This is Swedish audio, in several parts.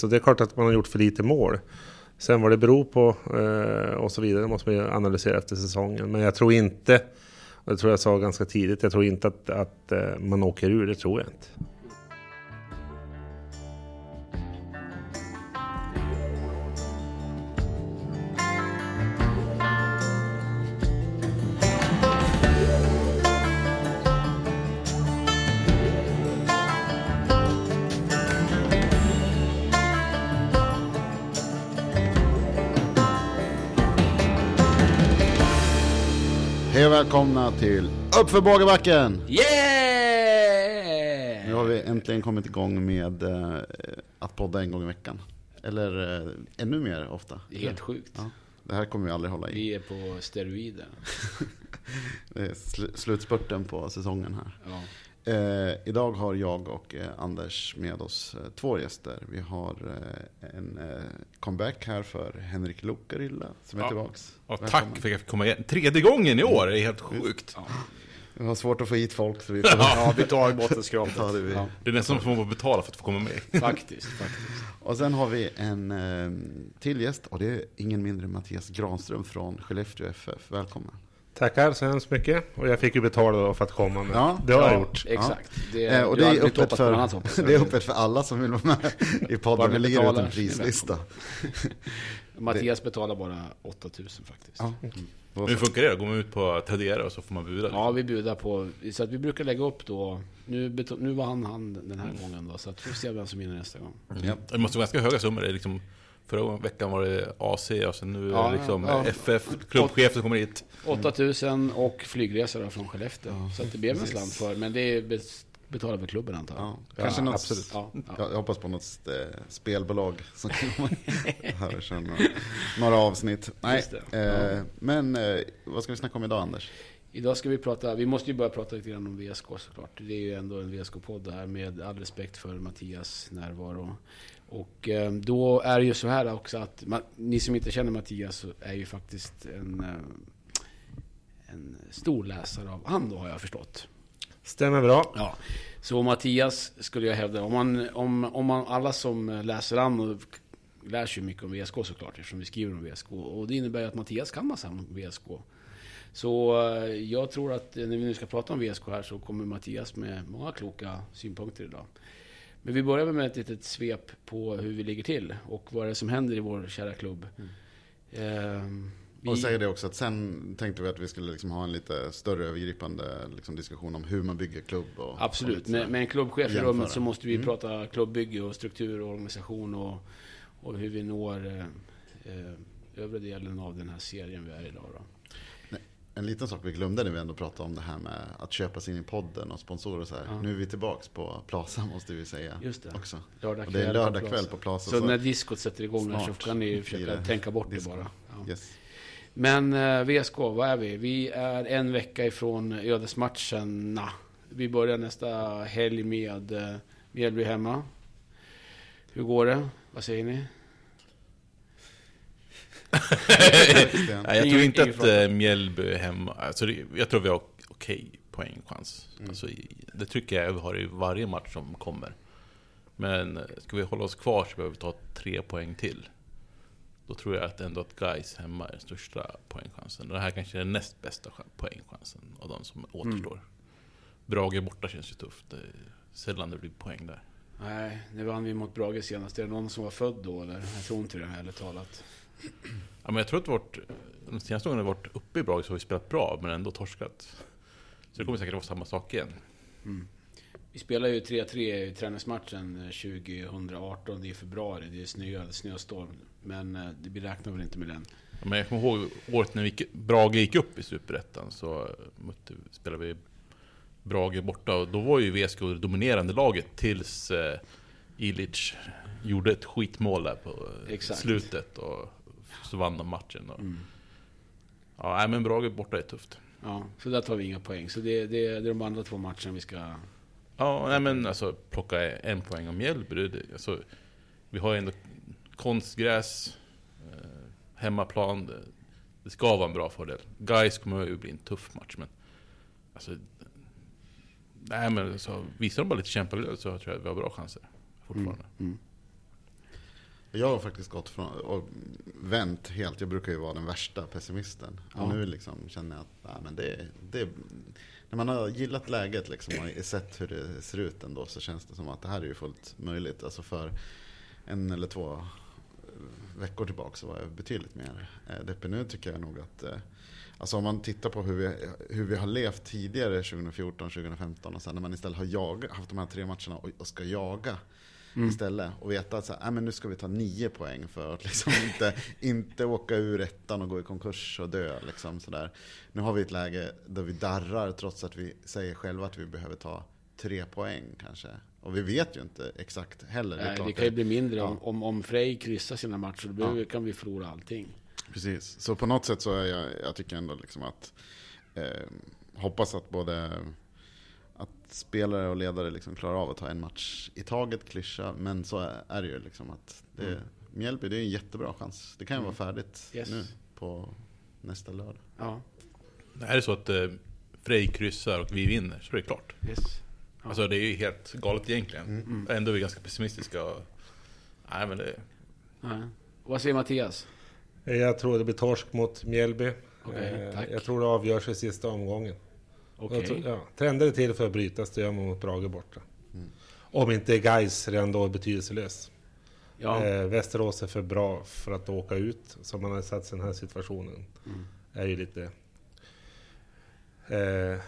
Så det är klart att man har gjort för lite mål. Sen vad det beror på eh, och så vidare måste man ju analysera efter säsongen. Men jag tror inte, och det tror jag sa ganska tidigt, jag tror inte att, att eh, man åker ur, det tror jag inte. Välkomna till Uppför Bågebacken! Yeah! Nu har vi äntligen kommit igång med eh, att podda en gång i veckan. Eller eh, ännu mer ofta. Det är helt sjukt. Ja, det här kommer vi aldrig hålla i. Vi är på steroider. Det är sl- slutspurten på säsongen här. Ja. Eh, idag har jag och eh, Anders med oss eh, två gäster. Vi har eh, en eh, comeback här för Henrik Lukarilla som är Ja. tillbaks. Ja, Välkommen. tack för att jag fick komma igen. Tredje gången i år, det är helt sjukt. Vi har svårt att få hit folk så vi får ja, vi tar bottenskrapet. ta det vi. Ja, Det är nästan som att man får betala för att få komma med. faktiskt, faktiskt. Och sen har vi en eh, till gäst och det är ingen mindre än Mattias Granström från Skellefteå FF. Välkommen. Tackar så hemskt mycket. Och jag fick ju betala då för att komma, men Ja. det har jag Ja, gjort. Exakt. Det, Eh, och det är, aldrig öppet annat för, det är öppet för alla som vill vara med i Bara podden. Det ni ligger ut en prislista. Mattias betalar bara 8000 faktiskt. Ja. Ja. Då Hur funkar det? Går man ut på Tradera och så får man buda? vi budar på, så att vi brukar lägga upp då, nu, nu var han han den här gången då, så att vi får se vem som vinner nästa gång. Ja. Det måste vara ganska höga summor. Det är liksom, förra veckan var det AC och sen nu är Ja, det liksom ja. FF, klubbchef som kommer hit. 8000 och flygresa då från Skellefteå. så att det blev en slant för, men det är bet- betalar för klubben antar jag. Ja, kanske något, absolut. Ja, ja. Jag, jag hoppas på något eh, spelbolag som vara här och köra några, avsnitt. Nej, eh, men eh, vad ska vi snacka om idag Anders? Idag ska vi prata, vi måste ju börja prata lite grann om VSK såklart. Det är ju ändå en VSK-podd det här med all respekt för Mattias närvaro. Och eh, då är det ju så här också att ma- ni som inte känner Mattias är ju faktiskt en, eh, en stor läsare av han då har jag förstått. Stämmer bra. Ja. Så Mattias skulle jag hävda, om man, om, om man alla som läser an och lär sig mycket om VSK såklart eftersom vi skriver om VSK. Och det innebär ju att Mattias kan massa om VSK. Så eh, jag tror att när vi nu ska prata om VSK här så kommer Mattias med många kloka synpunkter idag. Men vi börjar med ett litet svep på hur vi ligger till och vad det är som händer i vår kära klubb. Ehm, vi- Och säger det också att sen tänkte vi att vi skulle liksom ha en lite större övergripande liksom, diskussion om hur man bygger klubb. Och, och Absolut, lite med, med en klubbchef i rummet så måste vi Mm. prata klubbbygge och struktur och organisation och, och hur vi når eh, eh, övre delen av den här serien vi är idag. Då. En liten sak vi glömde när vi ändå pratade om det här med att köpa sig in i podden och sponsorer och så här. Ja. Nu är vi tillbaks på Plaza måste vi säga. Just det. Också. Lördag Och det är lördag på kväll på Plaza. Så när diskot sätter igång här så snart kan ni försöka det tänka bort disco. det bara. Ja. Yes. Men eh, VSK, vad är vi? Vi är en vecka ifrån ödesmatcherna. Vi börjar nästa helg med eh, Mjällby hemma. Hur går det? Vad säger ni? Nej, jag tror inte att eh, Mjällby är hemma. Alltså, det, jag tror vi har okej poängchans. Mm. Alltså, det tycker jag vi har i varje match som kommer. Men eh, ska vi hålla oss kvar så behöver vi ta tre poäng till. Då tror jag att ändå att Guys hemma är den största poängchansen. Det här kanske är den näst bästa chan- poängchansen av de som återstår. Mm. Brage borta känns ju tufft. Det är sällan det blir poäng där. Nej, nu vann vi mot Brage senast. Är det någon som var född då eller? Jag tror inte det, ärligt talat. Ja, men jag tror att vårt, de senaste gångerna vi varit uppe i Brage så har vi spelat bra, men ändå torskat. Så det kommer säkert vara samma sak igen. Vi spelade ju 3-3 i träningsmatchen eh, 2018 i februari. Det är snö, snöstorm. Men eh, det- vi räknar väl inte med den. Ja, Men jag kommer ihåg året när vi gick, Brage gick upp i Superettan så mötte, spelade vi Brage borta och då var ju VSK det dominerande laget tills eh, Ilic gjorde ett skitmål där på eh, Exakt. slutet och så vann de matchen. Och, Mm. Ja, nej, men Brage borta är tufft. Ja, så där tar vi inga poäng. Så det, det, det är de andra två matcherna vi ska... Ja, nej, men alltså plocka en poäng om Mjällby. Alltså, vi har ändå konstgräs, eh, hemmaplan. Det, det ska vara en bra fördel. Guys kommer ju bli en tuff match, men alltså, nej men så visar de bara lite kämpaglöd så tror jag att vi har bra chanser fortfarande. Mm. Jag har faktiskt gått från och vänt helt. Jag brukar ju vara den värsta pessimisten. Ja. Och nu liksom känner jag att nej, men det, det, när man har gillat läget liksom, och sett hur det ser ut ändå så känns det som att det här är ju fullt möjligt. Alltså för en eller två veckor tillbaka så var jag betydligt mer eh, deppig. Nu tycker jag nog att eh, Alltså om man tittar på hur vi, hur vi har levt tidigare 2014, 2015 och sen när man istället har jagat, haft de här tre matcherna och, och ska jaga istället och veta att så här, "Nej, men nu ska vi ta nio poäng för att liksom inte, inte åka ur ettan och gå i konkurs och dö. Liksom, så där. Nu har vi ett läge där vi darrar trots att vi säger själva att vi behöver ta tre poäng kanske. Och vi vet ju inte exakt heller. Det Nej, klart det kan ju bli mindre Ja. om, om, Frej kryssar sina matcher. Då behöver- kan vi förlora allting. Precis, så på något sätt så är jag, jag tycker ändå liksom att eh, hoppas att både spelare och ledare liksom klarar av att ta en match i taget, klyscha, men så är det ju liksom att det, Mm. Mjällby, det är en jättebra chans. Det kan ju vara färdigt Yes. nu på nästa lördag. Ja, Är det så att eh, Frej kryssar och vi vinner så är det klart. yes. Ja. Alltså det är ju helt galet egentligen. Mm. Ändå är vi ganska pessimistiska. Och, nej men det... Nej. Vad säger Mattias? Jag tror det blir torsk mot Mjällby. Okej, Eh, jag tror det avgörs i sista omgången. Jag tror- Ja, trender är till för att brytas, det gör man mot Brage borta. Mm. Om inte Gais redan då är betydelselös. Ja. Eh, Västerås är för bra för att åka ut, som man har satt sig i den här situationen. Mm. är ju lite... Eh,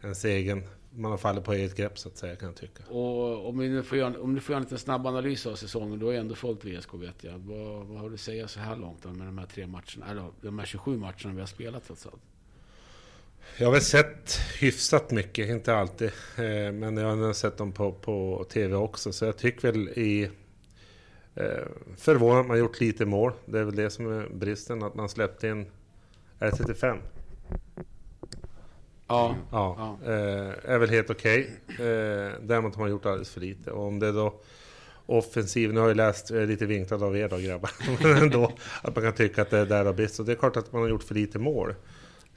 en egen... Man har fallit på eget grepp så att säga, kan jag tycka. Och om, vi får göra, om du får göra en liten snabb analys av säsongen, då är ändå följt VSK vet jag. Vad, vad har du att säga så här långt med de här tre matcherna, eller de här 27 matcherna vi har spelat trots allt? Jag har väl sett hyfsat mycket, inte alltid. Eh, men jag har sett dem på, på TV också. Så jag tycker väl i... Eh, förvånad att man gjort lite mål. Det är väl det som är bristen, att man släppte in... Är det 35? Ja. Ja, Eh, är väl helt okej. Eh, däremot har man gjort alldeles för lite. Och om det då offensiv, nu har jag läst, lite vinklad av er då grabbar, men ändå att man kan tycka att det är där det har brist. Och det är klart att man har gjort för lite mål.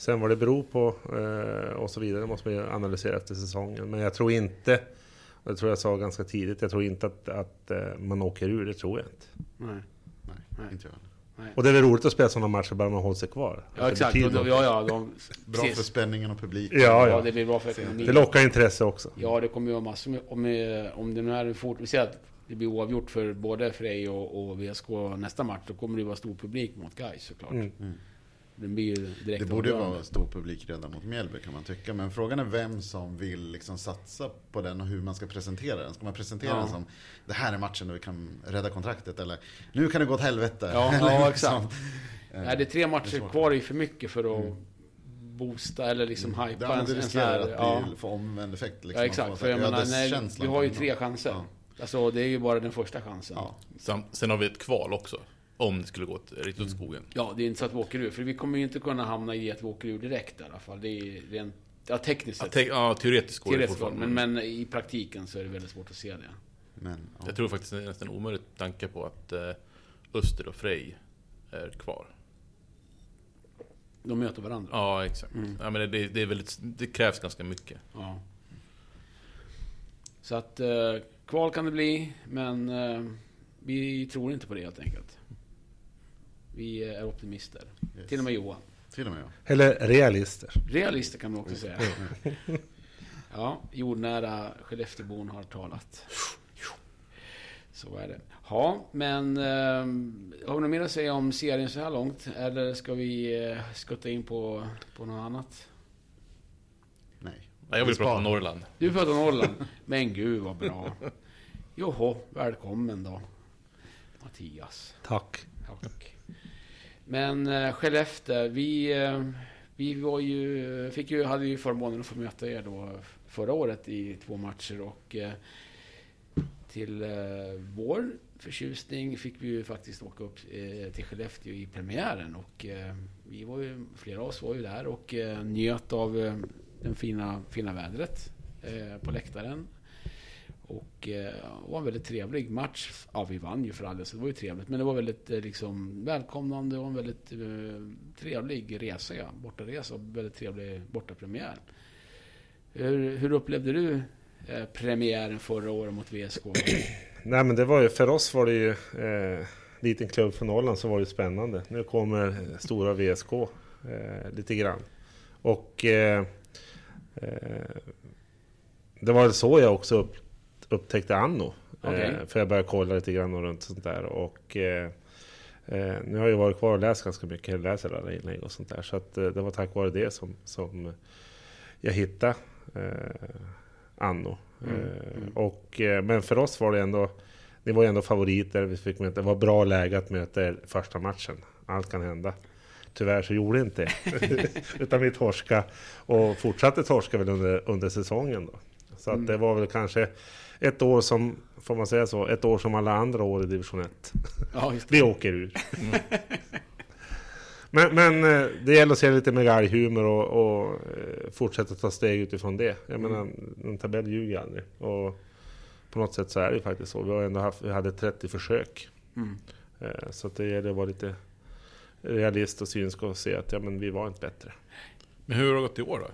Sen vad det beror på eh, och så vidare måste man ju analysera efter säsongen. Men jag tror inte, och det tror jag sa ganska tidigt, jag tror inte att, att eh, man åker ur, det tror jag inte. Nej. Nej, Nej. inte jag heller. Och det är väl roligt att spela sådana matcher bara man håller sig kvar. Ja Det exakt, då, ja, ja, de, Bra precis. för spänningen och publiken. Ja, ja, ja. det blir bra för ekonomin. Det lockar intresse också. Ja, det kommer ju vara massor med, om, om det nu är en fort, vi säger att det blir oavgjort för både Frej och, och VSK nästa match, då kommer det vara stor publik mot Gais såklart. Mm. Det blir ju direkt Det borde vara stor publik redan mot Mjällby kan man tycka. Men frågan är vem som vill liksom satsa på den och hur man ska presentera den. Ska man presentera Ja. den som det här är matchen då vi kan rädda kontraktet eller nu kan det gå åt helvete. Ja, Eller ja, liksom, exakt. eh, Nej, det är tre det är matcher kvar, är för mycket för att boosta eller liksom hypa Ja, sån riskerar här... att Ja, få omvänd effekt. ja Liksom, exakt. att För jag menar, nej, vi har ju tre chanser. Ja. Alltså det är ju bara den första chansen. Ja. Sen, sen har vi ett kval också. Om det skulle gå riktigt åt skogen. Ja, det är inte så att vi åker ur. För vi kommer ju inte kunna hamna i att vi åker ur direkt i alla fall. Det är rent... Ja, tekniskt Ja, sett. te- ja, teoretiskt går det Teoretiskt, fortfarande. men, men i praktiken så är det väldigt svårt att se det. Men, ja. Jag tror faktiskt det är nästan omöjligt tanke på att eh, Öster och Frej är kvar. De möter varandra. Ja, exakt. Mm. Ja, men det, det, är väldigt, det krävs ganska mycket. Ja. Så att eh, kval kan det bli, men eh, vi tror inte på det helt enkelt. Vi är optimister. Yes. Till och med Johan. Till och med ja. Eller realister. Realister kan man också säga. Ja, jordnära Skellefteåbon har talat. Så är det. Ja, men eh, har vi något mer att säga om serien så här långt? Eller ska vi eh, skutta in på, på något annat? Nej. Ja, jag vill prata om Norrland. Du pratar Norrland. Men gud vad bra. Joho, välkommen då. Mattias. Tack. Tack. Men eh, Skellefteå, vi, eh, vi var ju, fick ju, hade ju förmånen att få möta er då förra året i två matcher och eh, till eh, vår förtjusning fick vi ju faktiskt åka upp eh, till Skellefteå i premiären och eh, vi var ju, flera av oss var ju där och eh, njöt av eh, den fina, fina vädret eh, på läktaren. Och eh, det var en väldigt trevlig match. Ja, vi vann ju för all del, så det var ju trevligt. Men det var väldigt eh, liksom, välkomnande och en väldigt eh, trevlig resa, ja. Bortaresa och väldigt trevlig bortapremiär. Hur, hur upplevde du eh, premiären förra året mot VSK? Nej men det var ju, för oss var det ju eh, liten klubb från Norrland så var det spännande. Nu kommer stora VSK eh, lite grann. Och eh, eh, det var så jag också upp, upptäckte Anno. Eh, för jag började kolla lite grann och runt sånt där. Och, eh, eh, nu har jag varit kvar och läst ganska mycket. Läser alla inlägg och sånt där. Så det var tack vare det som, som jag hittade Anno. Eh, Och, eh, men för oss var det ändå, ni var ändå favoriter. Vi fick möta, det var bra läge att möta er första matchen. Allt kan hända. Tyvärr så gjorde inte. Utan vi torska och fortsatte torska väl under, under säsongen. Då. Så att det var väl kanske ett år som, får man säga så, ett år som alla andra år i division 1. Ja. Vi åker ur. men, men eh, det gäller att se lite med galghumor och, och eh, fortsätta ta steg utifrån det. Jag menar, en tabell ljuger aldrig. Och på något sätt så är det ju faktiskt så. Vi, har ändå haft, vi hade 30 försök. Mm. Eh, Så att det gäller att vara lite realist och synsk och se att ja, men vi var inte bättre. Men hur har det gått i år då?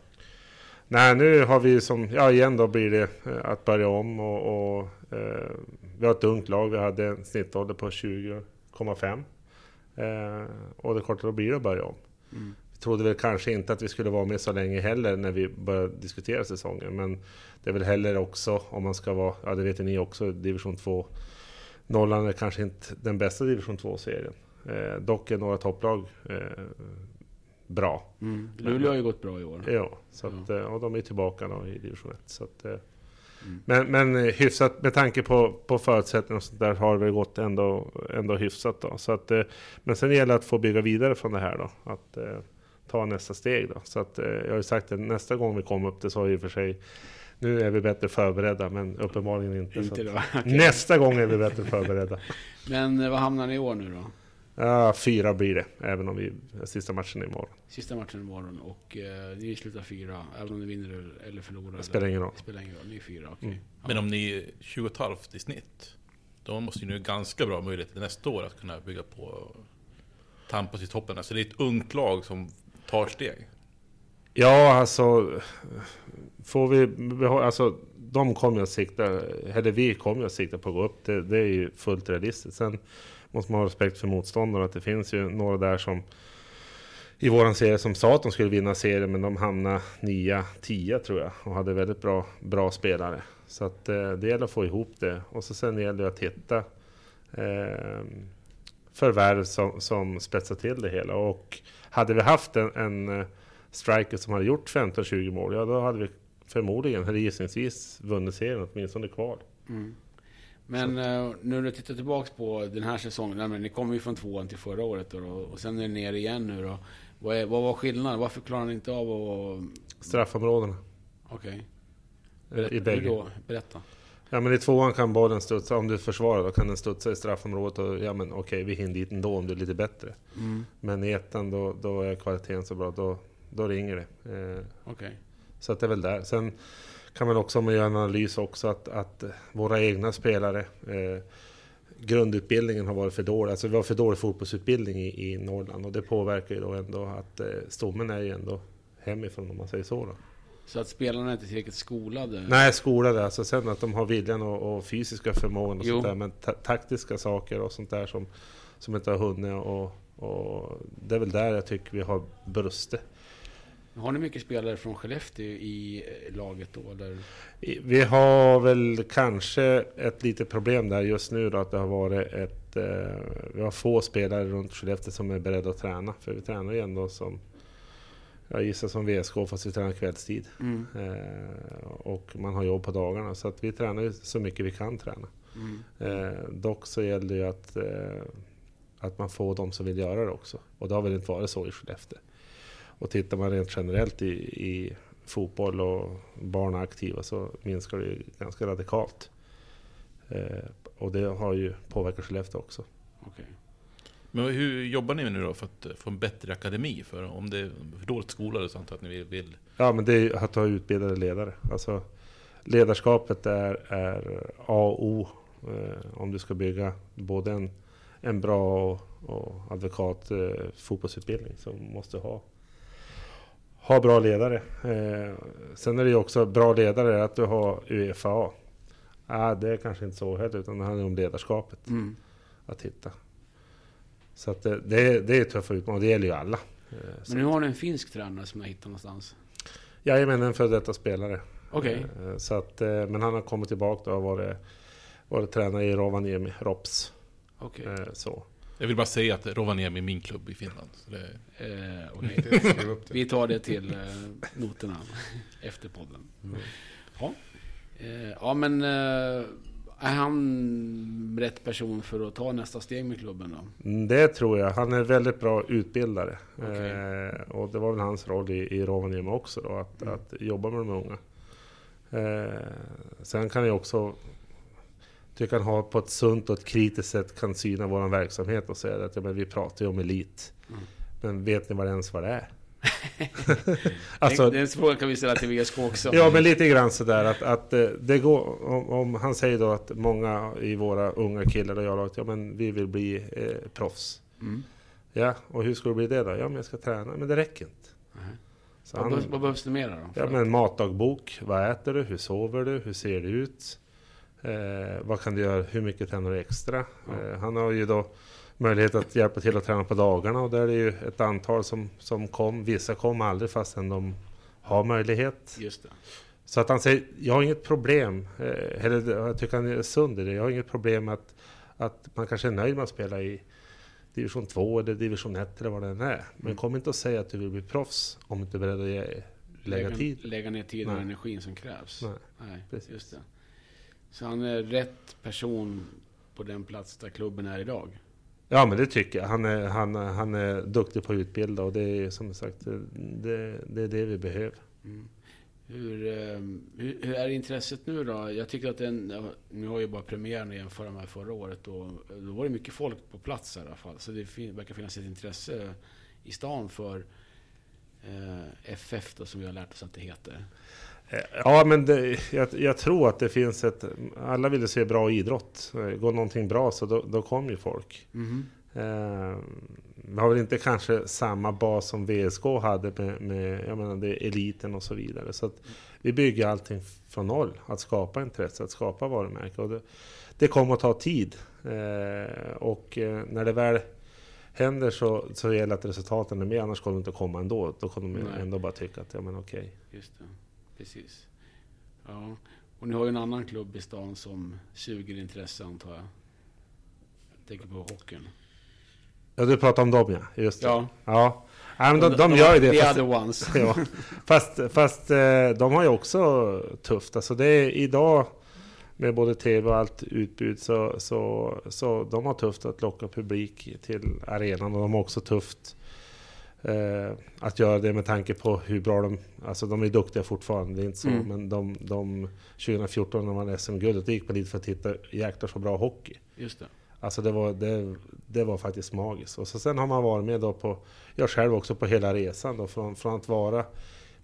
Nej, nu har vi som, ja igen då blir det eh, att börja om och, och eh, vi har ett ungt lag. Vi hade en snittålder på 20,5. Eh, och det klart, då blir det att börja om. Mm. Vi trodde väl kanske inte att vi skulle vara med så länge heller när vi började diskutera säsongen. Men det är väl heller också, om man ska vara, ja det vet ni också, division 2. Norrland är kanske inte den bästa division 2-serien. Eh, dock är några topplag eh, bra. Mm. Luleå har ju gått bra i år. Ja, så att, eh, och de är tillbaka då i division 1. Så att, eh, Mm. men, men eh, hyfsat med tanke på, på förutsättningar och sånt där har det väl gått ändå, ändå hyfsat då. Så att, men sen gäller det att få bygga vidare från det här då. Att eh, ta nästa steg då. Så att, jag har ju sagt att nästa gång vi kommer upp det så har i och för sig nu är vi bättre förberedda, men uppenbarligen inte. Inte så då. att, Okej. Nästa gång är vi bättre förberedda. Men vad hamnar ni i år nu då? Ja, fyra blir det, även om vi sista matchen är imorgon. Sista matchen imorgon och eh, ni slutar fyra, även om ni vinner eller förlorar. Det spelar ingen roll. Det spelar ingen roll, ni är fyra, okej. Mm. Ja. Men om ni är 20,5 i snitt, då måste ni ha ganska bra möjligheter nästa år att kunna bygga på tampas i toppen. Alltså det är ett ungt lag som tar steg. Ja, alltså... Får vi behålla, alltså de kommer att sikta, eller vi kommer att sikta på att gå upp. Det, det är ju fullt realistiskt. Sen måste man ha respekt för motståndarna. Att det finns ju några där som i våran serie som sa att de skulle vinna serien, men de hamnade 9 10 tror jag och hade väldigt bra, bra spelare. Så att eh, det gäller att få ihop det. Och så sen gäller det att hitta eh, förvärv som, som spetsar till det hela. Och hade vi haft en, en eh, striker som hade gjort 15-20 mål, ja då hade vi förmodligen, eller gissningsvis, vunnit serien, åtminstone kval. Mm. Men eh, nu när du tittar tillbaks på den här säsongen, nej, men ni kom ju från tvåan till förra året då, och sen är ni ner igen nu då. Vad, är, vad var skillnaden? Varför klarar ni inte av att... Straffområdena. Okej. eh, I bägge. Berätta. Ja men i tvåan kan bollen studsa, om du försvarar då kan den studsa i straffområdet och ja men okej vi hinner dit ändå om du är lite bättre. Mm. Men i ettan då, då är kvaliteten så bra, då, då ringer det. Eh, Okej. Så att det är väl där. Sen kan man också, om man gör en analys också, att, att våra egna spelare, eh, grundutbildningen har varit för dålig. Alltså vi har för dålig fotbollsutbildning i, i Norrland och det påverkar ju då ändå att eh, stommen är ju ändå hemifrån om man säger så. Då. Så att spelarna är inte tillräckligt skolade? Nej, skolade. Alltså sen att de har viljan och, och fysiska förmågan och Jo. sånt där. Men ta taktiska saker och sånt där som, som inte har hunnit. Och, och det är väl där jag tycker vi har brustit. Har ni mycket spelare från Skellefteå i eh, laget då? Eller? Vi har väl kanske ett litet problem där just nu då, att det har varit ett... Eh, vi har få spelare runt Skellefteå som är beredda att träna. För vi tränar ju ändå som... Jag gissar som VSK fast vi tränar kvällstid. Mm. Eh, och man har jobb på dagarna. Så att vi tränar ju så mycket vi kan träna. Mm. Eh, dock så gäller det ju att, eh, att man får de som vill göra det också. Och det har väl inte varit så i Skellefteå. Och tittar man rent generellt i, i fotboll och barn är aktiva så minskar det ganska radikalt. Eh, och det har ju påverkat Skellefteå också. Okej. Men hur jobbar ni nu då för att eh, få en bättre akademi? För om det är för dåligt skolade så antar jag att ni vill-. Ja men det är att ha utbildade ledare. Alltså, ledarskapet är, är A och O eh, om du ska bygga både en, en bra och, och advokat eh, fotbollsutbildning. Så måste ha, ha bra ledare. Eh, sen är det ju också bra ledare att du har Uefa. Ah, det är kanske inte så heller utan det handlar om ledarskapet Mm. att hitta. Så att det, det, det är tuffa utmaningar, det gäller ju alla. Eh, så- Men nu har ni en finsk tränare som jag hittat någonstans. Jajamän, en före detta spelare. Okej. Eh, Så att, men han har kommit tillbaka och har varit, varit tränare i Rovaniemi, Rops. Eh, Så. Jag vill bara säga att Rovaniemi är min klubb i Finland. Så det, Eh, det. Vi tar det till eh, noterna efter podden. Mm. Ja, eh, ja men eh, är han rätt person för att ta nästa steg med klubben då? Mm, Det tror jag. Han är väldigt bra utbildare. Okej. Eh, och det var väl hans roll i, i Rovaniemi också, då, att, Mm. att jobba med de unga. Eh, sen kan jag också tycka han har på ett sunt och ett kritiskt sätt kan syna vår verksamhet och säga att ja, men vi pratar ju om elit. Mm. Men vet ni vad det ens vad det är? Alltså, den frågan kan vi ställa till VSK också. Ja, men lite grann sådär att, att eh, det går... Om, om han säger då att många i våra unga killar och jag att ja, men vi vill bli eh, proffs. Mm. Ja, och hur ska det bli det då? Ja, men jag ska träna. Men det räcker inte. Nej. Så Vad, han, behövs, vad behövs det mer då? ja, men matdagbok. Vad äter du? Hur sover du? Hur ser det ut? Eh, vad kan du göra? Hur mycket tränar du extra? Ja. Eh, han har ju då möjlighet att hjälpa till att träna på dagarna och där är det ju ett antal som, som kom. Vissa kom aldrig fastän de har möjlighet. Just det. Så att han säger, jag har inget problem, eh, eller jag tycker han är sund i det, jag har inget problem med att, att man kanske är nöjd med att spela i division 2 eller division 1 eller vad det än är. Men Mm. kom inte och säg att du vill bli proffs om du inte är beredd att ge, lägga tid. Lägga ner tid och energin som krävs. Nej, Nej, precis. just det. Så han är rätt person på den plats där klubben är idag? Ja men det tycker jag. Han är, han, han är duktig på att utbilda och det är som sagt det, det är det vi behöver. Mm. Hur, eh, hur, hur är intresset nu då? Jag tycker att den, nu har ju bara premiären att jämföra med förra året och då var det mycket folk på plats i alla fall. Så det fin, verkar finnas ett intresse i stan för eh, FF då, som vi har lärt oss att det heter. Ja, men det, jag, jag tror att det finns ett... Alla vill ju se bra idrott. Går någonting bra så då, då kommer ju folk. Eh, vi har väl inte kanske samma bas som VSK hade med, med jag menar, det eliten och så vidare. Så vi bygger allting från noll. Att skapa intresse, att skapa varumärke. Och det, det kommer att ta tid. Eh, och eh, när det väl händer så, så gäller att resultaten är med. Annars kommer de inte komma ändå. Då kommer de Nej. ändå bara tycka att ja men okej. Det, precis. Ja. Och ni har ju en annan klubb i stan som suger intresse antar jag. Jag tänker på hockeyn. Ja, du pratar om dem ja. Just det. Ja, Ja, ja men de, de gör ju det. The Fast, other ones. ja, fast, fast eh, de har ju också tufft. Alltså det är idag med både tv och allt utbud så, så, så de har tufft att locka publik till arenan och de har också tufft eh, att göra det med tanke på hur bra de... Alltså de är duktiga fortfarande, det är inte så. Mm. Men de, de 2014 när man SM-guldet, gick man dit för att titta jäklar så bra hockey. Just det. Alltså det var, det, det var faktiskt magiskt. Och så sen har man varit med då på, jag själv också på hela resan då, från, från att vara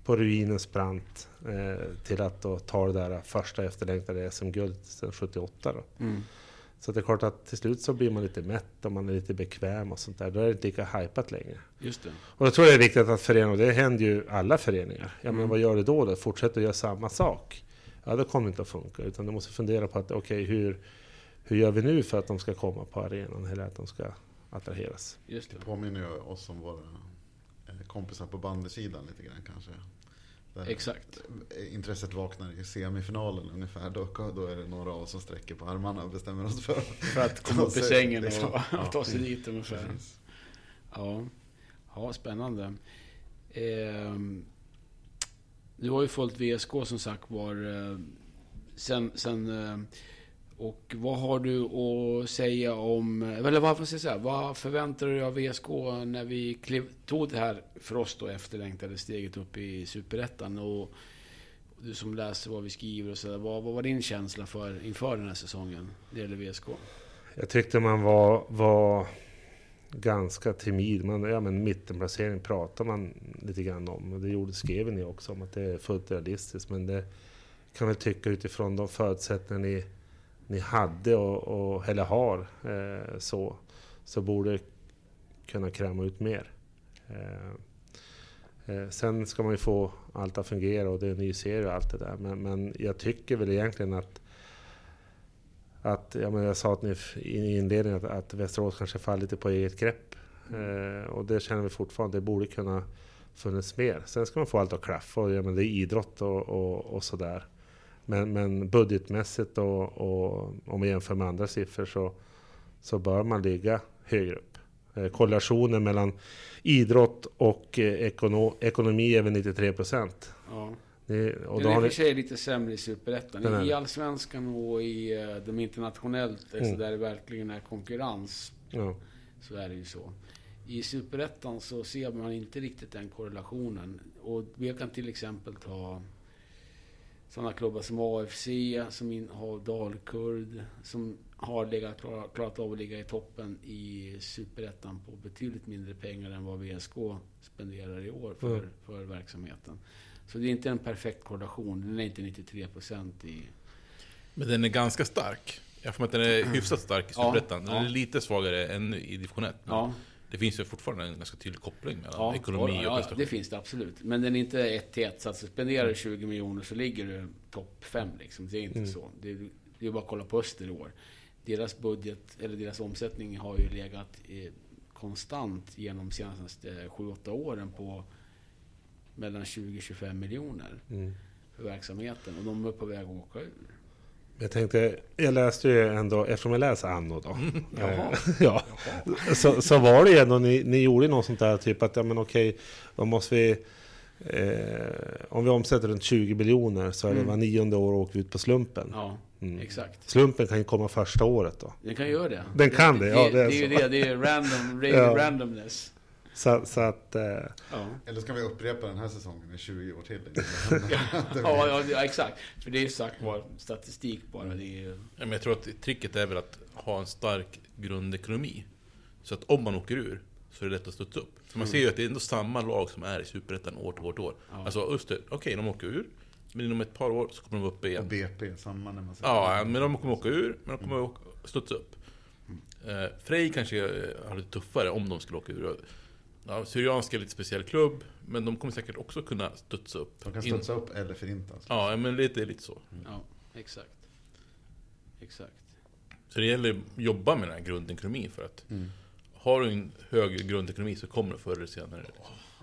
på ruinens brant eh, till att då ta det där första efterlängtade SM-guldet sedan 78 då. Mm. Så det är klart att till slut så blir man lite mätt och man är lite bekväm och sånt där. Då är det inte lika hypat längre. Just det. Och jag tror det är viktigt att föreningar, och det händer ju alla föreningar. Ja men Mm. vad gör du då? då? Fortsätter att göra samma sak? Ja det kommer inte att funka. Utan du måste fundera på att okej hur, hur gör vi nu för att de ska komma på arenan? Eller att de ska attraheras? Just det. Det påminner ju oss om våra eh, kompisar på bandysidan lite grann kanske. Exakt. Intresset vaknar i semifinalen ungefär. Då, då är det några av oss som sträcker på armarna och bestämmer oss för För att komma upp i sängen liksom. och, Ja. och ta sig dit ungefär. Precis. Ja, ja spännande. Ehm, du har ju följt VSK som sagt var eh, sen, sen eh, och vad har du att säga om, eller vad får jag säga, vad förväntar du dig av VSK när vi kliv, tog det här för oss då efterlängtade steget upp i Superettan och du som läser vad vi skriver och så där, vad, vad var din känsla för inför den här säsongen? när Det gäller VSK. Jag tyckte man var, var ganska timid. Man, ja, men mittenplacering pratar man lite grann om. Och det gjorde, skrev ni också om att det är fullt realistiskt. Men det kan väl tycka utifrån de förutsättningar ni, ni hade och, och, eller har eh, så, så borde kunna kräma ut mer. Eh, eh, sen ska man ju få allt att fungera och det är en ny serie och allt det där. Men, men jag tycker väl egentligen att att ja, men jag sa att ni i inledningen att, att Västerås kanske faller lite på eget grepp. Eh, och det känner vi fortfarande, det borde kunna funnits mer. Sen ska man få allt att klaffa och ja, men det är idrott och, och, och sådär. Men, men budgetmässigt och, och om vi jämför med andra siffror så, så bör man ligga högre upp. Eh, korrelationen mellan idrott och eh, ekono, ekonomi är väl 93 procent. Ja. Det- Och Den är i och för sig lite sämre i Superettan. I. Allsvenskan och i eh, de internationellt, Mm. så där det verkligen är konkurrens, ja, så är det ju så. I Superettan så ser man inte riktigt den korrelationen. Och vi kan till exempel ta sådana klubbar som AFC, som in, har Dalkurd, som har legat, klarat, klarat av att ligga i toppen i Superettan på betydligt mindre pengar än vad VSK spenderar i år för, Mm. för verksamheten. Så det är inte en perfekt korrelation. Den är inte 93% i... Men den är ganska stark. Jag får att den är hyfsat stark i Ja, Superettan. Den ja. är lite svagare än i division 1. men Ja, Det finns ju fortfarande en ganska tydlig koppling mellan ja, ekonomi och ja, prestation. det finns det absolut. Men den är inte 1 till 1. Så att spenderar du 20 miljoner så ligger du topp 5 liksom. Det är inte Mm. så. Det är, det är bara att kolla på Öster i år. Deras budget, eller deras omsättning har ju legat eh, konstant genom de senaste 7-8 åren på mellan 20-25 miljoner mm. för verksamheten. Och de är på väg att åka ur. Jag tänkte, jag läste ju ändå, eftersom jag läser Anno då. Jaha. Eh, ja, så, så var det ju ändå, ni, ni gjorde något sånt där typ att, ja men okej, då måste vi... Eh, om vi omsätter runt 20 miljoner så är det Mm. var nionde år åker vi ut på slumpen. Ja, Mm. exakt. Slumpen kan ju komma första året då. Den kan göra det. Den kan det, ja, det är det är ju det. Det är random, Ja. randomness. Så, så att... Eh, Ja. Eller ska vi upprepa den här säsongen i 20 år till? Ja, ja, ja, exakt. För det är ju sagt var statistik bara. Det är ju... Ja, men jag tror att tricket är väl att ha en stark grundekonomi. Så att om man åker ur så är det lätt att studsa upp. För man ser ju att det är ändå samma lag som är i Superettan år till år till år. Ja. Alltså Öster, okej de åker ur. Men inom ett par år så kommer de upp Och igen. BP, samma när man säger Ja, men de kommer åka ur, men de kommer åka, studsa upp. Eh, Frej kanske eh, har lite tuffare om de skulle åka ur. Ja, Syrianska är lite speciell klubb, men de kommer säkert också kunna studsa upp. De kan In- studsa upp eller förintas. Ja, men lite, lite så. Ja, exakt. Exakt. Så det gäller att jobba med den här grundekonomin för att Mm. har du en hög grundekonomi så kommer det förr eller senare.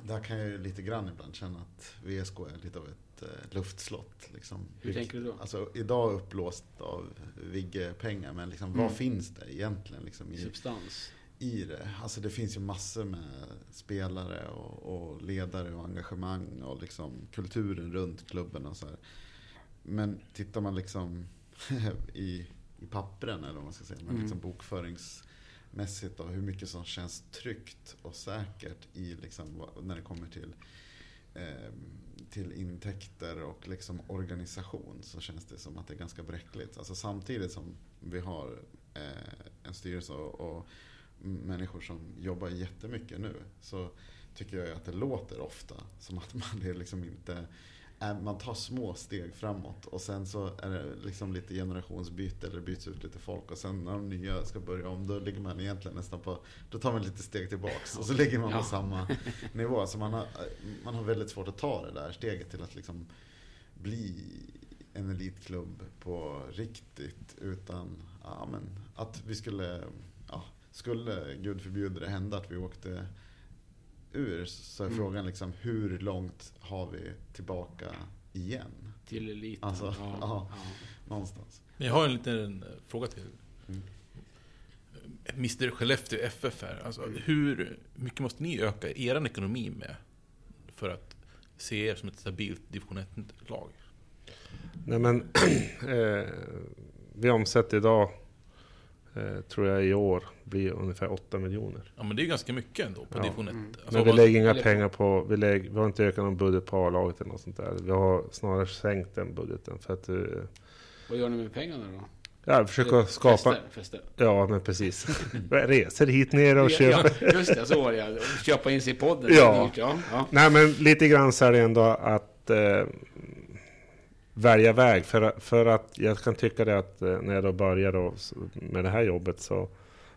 Där kan jag ju lite grann ibland känna att VSK är lite av ett eh, luftslott. Liksom. Hur tänker du då? Alltså idag upplåst av Vigge-pengar, men liksom, Mm. vad finns det egentligen liksom, i, Substans. I det? Alltså det finns ju massor med spelare och, och ledare och engagemang och liksom kulturen runt klubben och så här. Men tittar man liksom i, i pappren eller vad man ska säga, men Mm. liksom bokföringsmässigt och hur mycket som känns tryggt och säkert i liksom, när det kommer till eh, till intäkter och liksom organisation så känns det som att det är ganska bräckligt. Alltså samtidigt som vi har eh, en styrelse och människor som jobbar jättemycket nu så tycker jag att det låter ofta som att man det är liksom inte man tar små steg framåt och sen så är det liksom lite generationsbyte eller byts ut lite folk och sen när de nya ska börja om då ligger man egentligen nästan på, då tar man lite steg tillbaks och så ligger man på Ja. samma nivå. Så man har, man har väldigt svårt att ta det där steget till att liksom bli en elitklubb på riktigt utan ja, men, att vi skulle, skulle gud förbjude det hända att vi åkte ur så är Mm. frågan liksom hur långt har vi tillbaka igen? Till eliten. Alltså, ja, ja. ja. Någonstans. Men jag har en liten eh, fråga till. Mm. Mr Skellefteå FF här. Alltså, hur mycket måste ni öka er ekonomi med? För att se er som ett stabilt division 1-lag? nej men, eh, vi omsätter idag, eh, tror jag i år, blir ungefär 8 miljoner. Ja men det är ju ganska mycket ändå på Ja. division 1. Mm. Alltså, Men vi lägger inga pengar på, vi, lägger, vi har inte ökat någon budget på A-laget eller något sånt där. Vi har snarare sänkt den budgeten för att, eh, Vad gör ni med pengarna då? ja, försöka skapa, Fester, fester. ja men precis. Resor hit ner och köper. Ja, just det, så var det. Köpa in sig i podden. Ja. ja. ja. Nej men lite grann så är det ändå att eh, välja väg. För, för att jag kan tycka det att eh, när jag då började då, med det här jobbet så,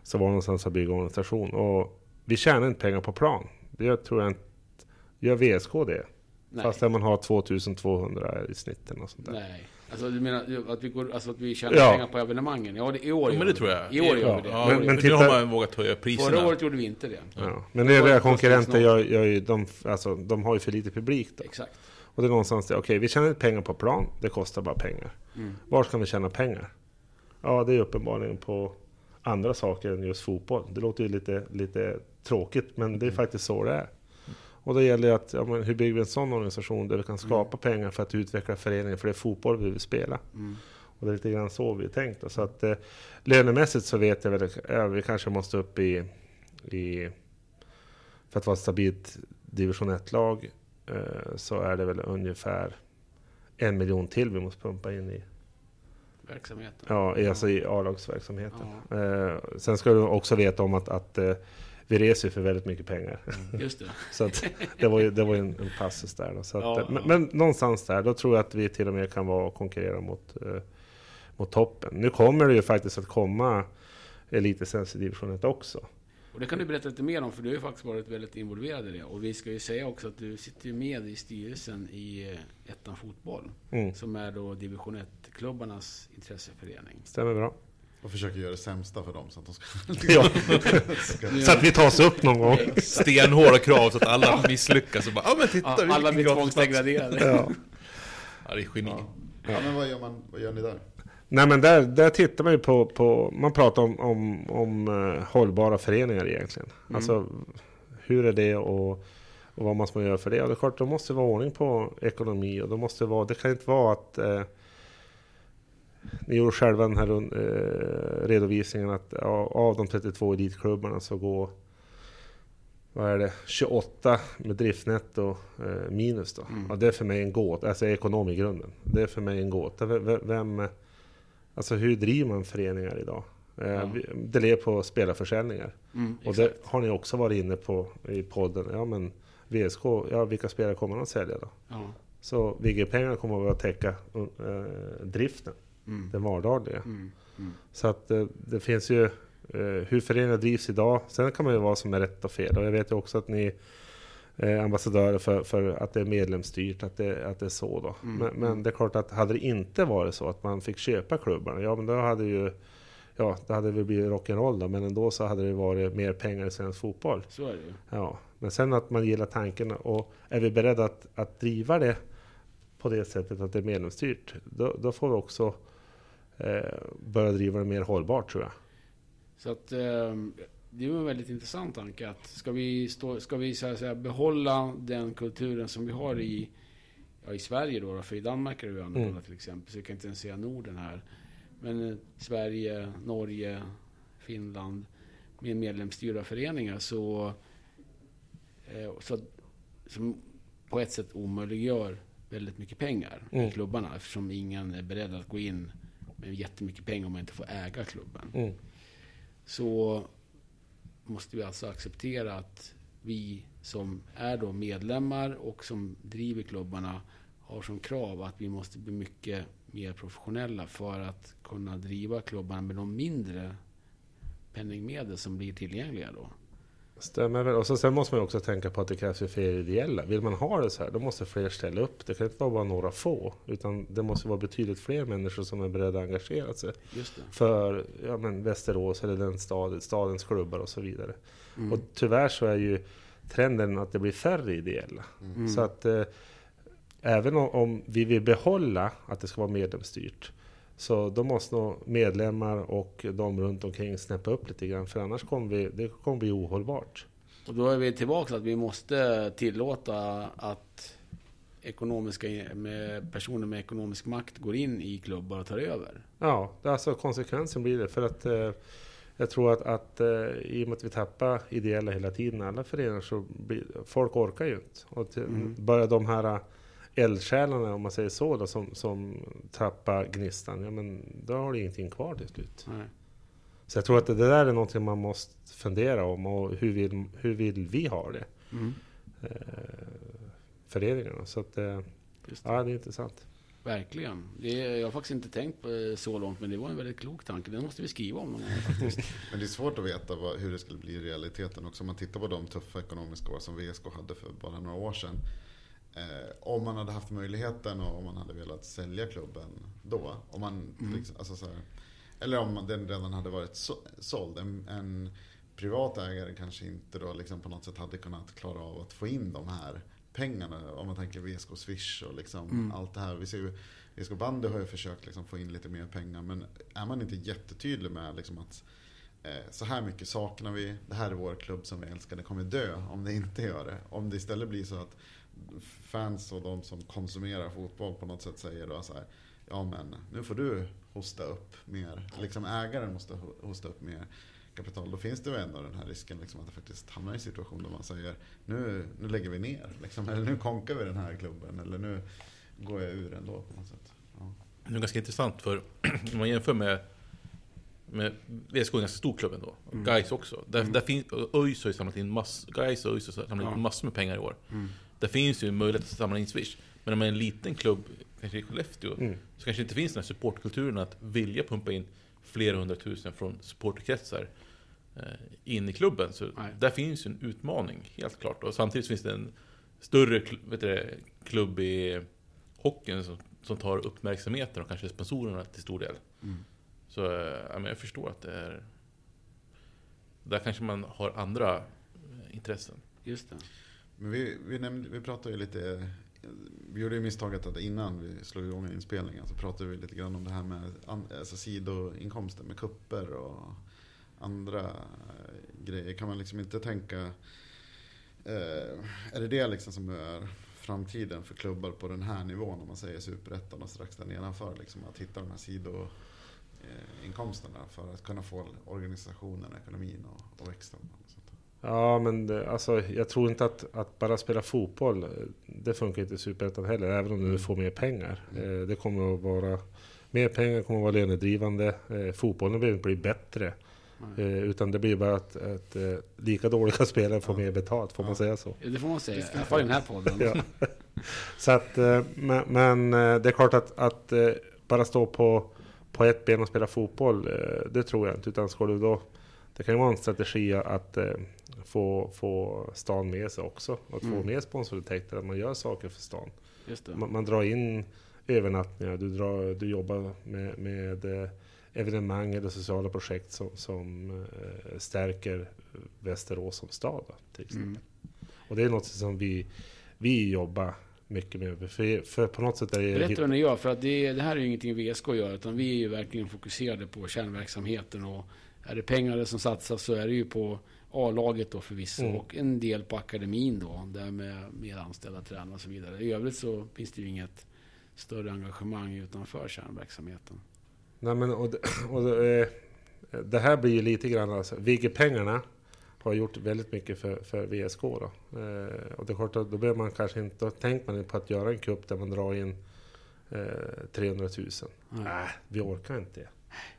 så var det någonstans att bygga organisation. Och vi tjänar inte pengar på plan. Det gör- tror jag inte, gör VSK det. Nej. Fast där man har 2200 i snitten och sånt där. Nej. Alltså du menar att vi, går, alltså, att vi tjänar Ja. pengar på evenemangen? Ja, det, i år Ja, gör men det tror jag. I år gör Ja. vi det. Ja, Men- men, titta- har man vågat höja priserna. Förra året gjorde vi inte det. Ja. Men övriga konkurrenter gör, gör ju, de, alltså, de har ju för lite publik då. Exakt. Och det är någonstans det, okej vi tjänar inte pengar på plan, det kostar bara pengar. Mm. Var ska vi tjäna pengar? Ja, det är uppenbarligen på andra saker än just fotboll. Det låter ju lite, lite tråkigt, men det är faktiskt så det är. Och då gäller det att, ja, men hur bygger vi en sån organisation där vi kan skapa pengar för att utveckla föreningen, för det är fotboll vi vill spela. Mm. Och det är lite grann så vi är tänkt. då. Så att eh, lönemässigt så vet jag väl, ja, vi kanske måste upp i, i för att vara ett stabilt division 1-lag eh, så är det väl ungefär en miljon till vi måste pumpa in i, Verksamheten. ja, i, alltså i A-lagsverksamheten. Ja. Eh, sen ska du också veta om att, att eh, vi reser för väldigt mycket pengar. Just det. Så att det var ju, det var en, en passus där. Då. Så att, Ja, eh, men, ja. men någonstans där, då tror jag att vi till och med kan vara och konkurrera mot, eh, mot toppen. Nu kommer det ju faktiskt att komma elitlicens i division 1 också. Och det kan du berätta lite mer om, för du har ju faktiskt varit väldigt involverad i det. Och vi ska ju säga också att du sitter ju med i styrelsen i eh, Ettan Fotboll. Mm. Som är då division 1-klubbarnas intresseförening. Stämmer bra. Och försöker göra det sämsta för dem så att de ska... Ja, så att vi tas upp någon gång. Stenhårda krav så att alla misslyckas och bara ja men titta, Ja, alla blir gratis plats." tvångsdegraderade. Ja. Ja, det är geni. Ja. ja, men vad gör, man, vad gör ni där? Nej men där, där tittar man ju på, på man pratar om, om, om eh, hållbara föreningar egentligen. Mm. Alltså hur är det och, och vad man göra för det? Och det är klart, det måste vara ordning på ekonomi och det måste vara, det kan inte vara att eh, ni gjorde själva den här eh, redovisningen att av, av de 32 elitklubbarna så går vad är det, 28 med driftnetto eh, minus då. Mm. Ja, det är för mig en gåta, alltså ekonom i grunden. Det är för mig en gåta. V- v- Vem, alltså hur driver man föreningar idag? Eh, Ja. Det lever på spelarförsäljningar. Mm, Och det har ni också varit inne på i podden. Ja men VSK, ja vilka spelare kommer man att sälja då? Ja. Så VG-pengarna kommer att täcka eh, driften, Mm. den vardagliga. Mm. Mm. Så att eh, det finns ju eh, hur föreningar drivs idag. Sen kan man ju vara som är rätt och fel. Och jag vet ju också att ni är ambassadörer för, för att det är medlemsstyrt, att det, att det är så då. Mm. Men, men det är klart att hade det inte varit så att man fick köpa klubbarna, ja men då hade ju Ja, det hade väl blivit rock'n'roll då, men ändå så hade det varit mer pengar i svensk fotboll. Så är det. Ja, men sen att man gillar tanken och är vi beredda att, att driva det på det sättet att det är medlemsstyrt, då, då får vi också eh, börja driva det mer hållbart tror jag. Så att eh, det ju en väldigt intressant tanke att ska vi, stå, ska vi så säga, behålla den kulturen som vi har i, ja, i Sverige då, för i Danmark är det ju annorlunda Mm. till exempel, så jag kan inte ens säga Norden här. Men eh, Sverige, Norge, Finland med medlemsstyrda föreningar så, eh, så som på ett sätt omöjliggör väldigt mycket pengar Mm. i klubbarna eftersom ingen är beredd att gå in med jättemycket pengar om man inte får äga klubben Mm. så måste vi alltså acceptera att vi som är då medlemmar och som driver klubbarna har som krav att vi måste bli mycket mer professionella för att kunna driva klubbarna med de mindre penningmedel som blir tillgängliga då. Stämmer väl. Och så, sen måste man ju också tänka på att det krävs ju fler ideella. Vill man ha det så här, då måste fler ställa upp. Det kan inte vara bara några få, utan det måste vara betydligt fler människor som är beredda att engagera sig för ja, men Västerås eller den stad, stadens klubbar och så vidare. Mm. Och tyvärr så är ju trenden att det blir färre ideella. Mm. Så att eh, även om, om vi vill behålla att det ska vara medlemsstyrt så då måste nog medlemmar och de runt omkring snäppa upp lite grann för annars kommer vi, det kommer bli ohållbart. Och då är vi tillbaka till att vi måste tillåta att ekonomiska, med personer med ekonomisk makt går in i klubbar och tar över. Ja, alltså konsekvensen blir det för att eh, jag tror att, att eh, i och med att vi tappar ideella hela tiden, alla föreningar, så blir, folk orkar ju inte. Och till, Mm. börjar de här eldsjälarna, om man säger så, då, som, som tappar gnistan, ja men då har du ingenting kvar till slut. Nej. Så jag tror att det där är någonting man måste fundera om och hur vill, hur vill vi ha det? Mm. Eh, föreningarna. Så att, eh, Just det. ja, det är intressant. Verkligen. Det är, jag har faktiskt inte tänkt på det så långt, men det var en väldigt klok tanke. Den måste vi skriva om någon gång faktiskt. Men det är svårt att veta vad, hur det skulle bli i realiteten också. Om man tittar på de tuffa ekonomiska år som VSK hade för bara några år sedan. Eh, om man hade haft möjligheten och om man hade velat sälja klubben då. Om man, Mm. liksom, alltså så här, eller om den redan hade varit så, såld. En, en privat ägare kanske inte då liksom på något sätt hade kunnat klara av att få in de här pengarna. Om man tänker VSK Swish och liksom Mm. allt det här. Vi ser ju, VSK Bandy har ju försökt liksom få in lite mer pengar. Men är man inte jättetydlig med liksom att eh, så här mycket saknar vi. Det här är vår klubb som vi älskar. Det kommer dö om det inte gör det. Om det istället blir så att fans och de som konsumerar fotboll på något sätt säger då så här. Ja men nu får du hosta upp mer. Liksom ägaren måste ho- hosta upp mer kapital. Då finns det ju ändå den här risken liksom att det faktiskt hamnar i en situation där man säger nu, nu lägger vi ner. Liksom, eller nu konkar vi den här klubben. Eller nu går jag ur ändå på något sätt. Ja. Det är ganska intressant för om man jämför med, med VSK är en ganska stor klubb ändå. Mm. Gais också. Där, där finns, ÖIS har ju samlat in mass, Gais och ÖIS har samlat in massor med pengar i år. Mm. Det finns ju en möjlighet att samla in Swish. Men om man är en liten klubb, kanske i Skellefteå, Mm. så kanske det inte finns den här supportkulturen att vilja pumpa in flera hundratusen från supporterkretsar eh, in i klubben. Så Nej. där finns ju en utmaning, helt klart. Och samtidigt finns det en större vet du, klubb i hockeyn som, som tar uppmärksamheten och kanske sponsorerna till stor del. Mm. Så eh, ja, men jag förstår att det är... Där kanske man har andra eh, intressen. Just det. Men vi, vi, nämnde, vi pratade ju lite, vi gjorde ju misstaget att innan vi slog igång inspelningen så pratade vi lite grann om det här med alltså sidoinkomster med kupper och andra eh, grejer. Kan man liksom inte tänka, eh, är det det liksom som är framtiden för klubbar på den här nivån om man säger superettan och strax där nedanför liksom att hitta de här sido eh, inkomsterna för att kunna få organisationen, ekonomin och, och växa. Ja, men det, alltså, jag tror inte att, att bara spela fotboll, eh, det funkar inte i Superettan heller, även om du får mer pengar. Mm. Eh, Det kommer att vara mer pengar kommer att vara lönedrivande. Eh, Fotbollen behöver inte bli bättre. Eh, Utan det blir bara att, att eh, lika dåliga spelare får Ja. mer betalt, får man Ja. säga så? Det får man säga, i alla fall i den här podden. Ja. Så att, eh, men, men eh, det är klart att, att bara stå på, på ett ben och spela fotboll, det tror jag inte. Utan ska du då, det kan ju vara en strategi att eh, få, få stan med sig också. Att få Mm. mer sponsorintäkter, att man gör saker för stan. Man, man drar in övernattningar, du, drar, du jobbar med, med eh, evenemang eller sociala projekt som, som eh, stärker Västerås som stad. Då, till exempel. Mm. Och det är något som vi, vi jobbar mycket med. För, för på något sätt är det... Vad ni gör, för att det, det här är ju ingenting VSK gör, utan vi är ju verkligen fokuserade på kärnverksamheten. Och är det pengar som satsas så är det ju på A-laget då förvisso, Mm. och en del på akademin då, där med mer anställda tränare och så vidare. I övrigt så finns det ju inget större engagemang utanför kärnverksamheten. Nej, men, och, det- och det, eh, det här blir ju lite grann, alltså, Vigge-pengarna har gjort väldigt mycket för, för VSK. Då. Eh, och det är klart då behöver man kanske inte, då tänker man på att göra en kupp där man drar in eh, 300 000. Nej. Nej, vi orkar inte det.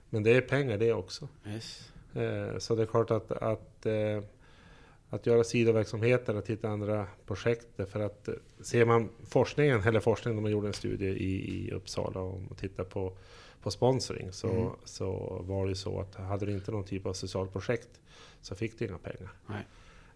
Men det är pengar det också. Yes. Eh, Så det är klart att, att, eh, att göra sidoverksamheter, att hitta andra projekt. För att eh, ser man forskningen, eller forskningen, de gjorde en studie i, i Uppsala om att titta på, på sponsring. Så, Mm. så var det ju så att hade du inte någon typ av socialt projekt så fick du inga pengar. Nej.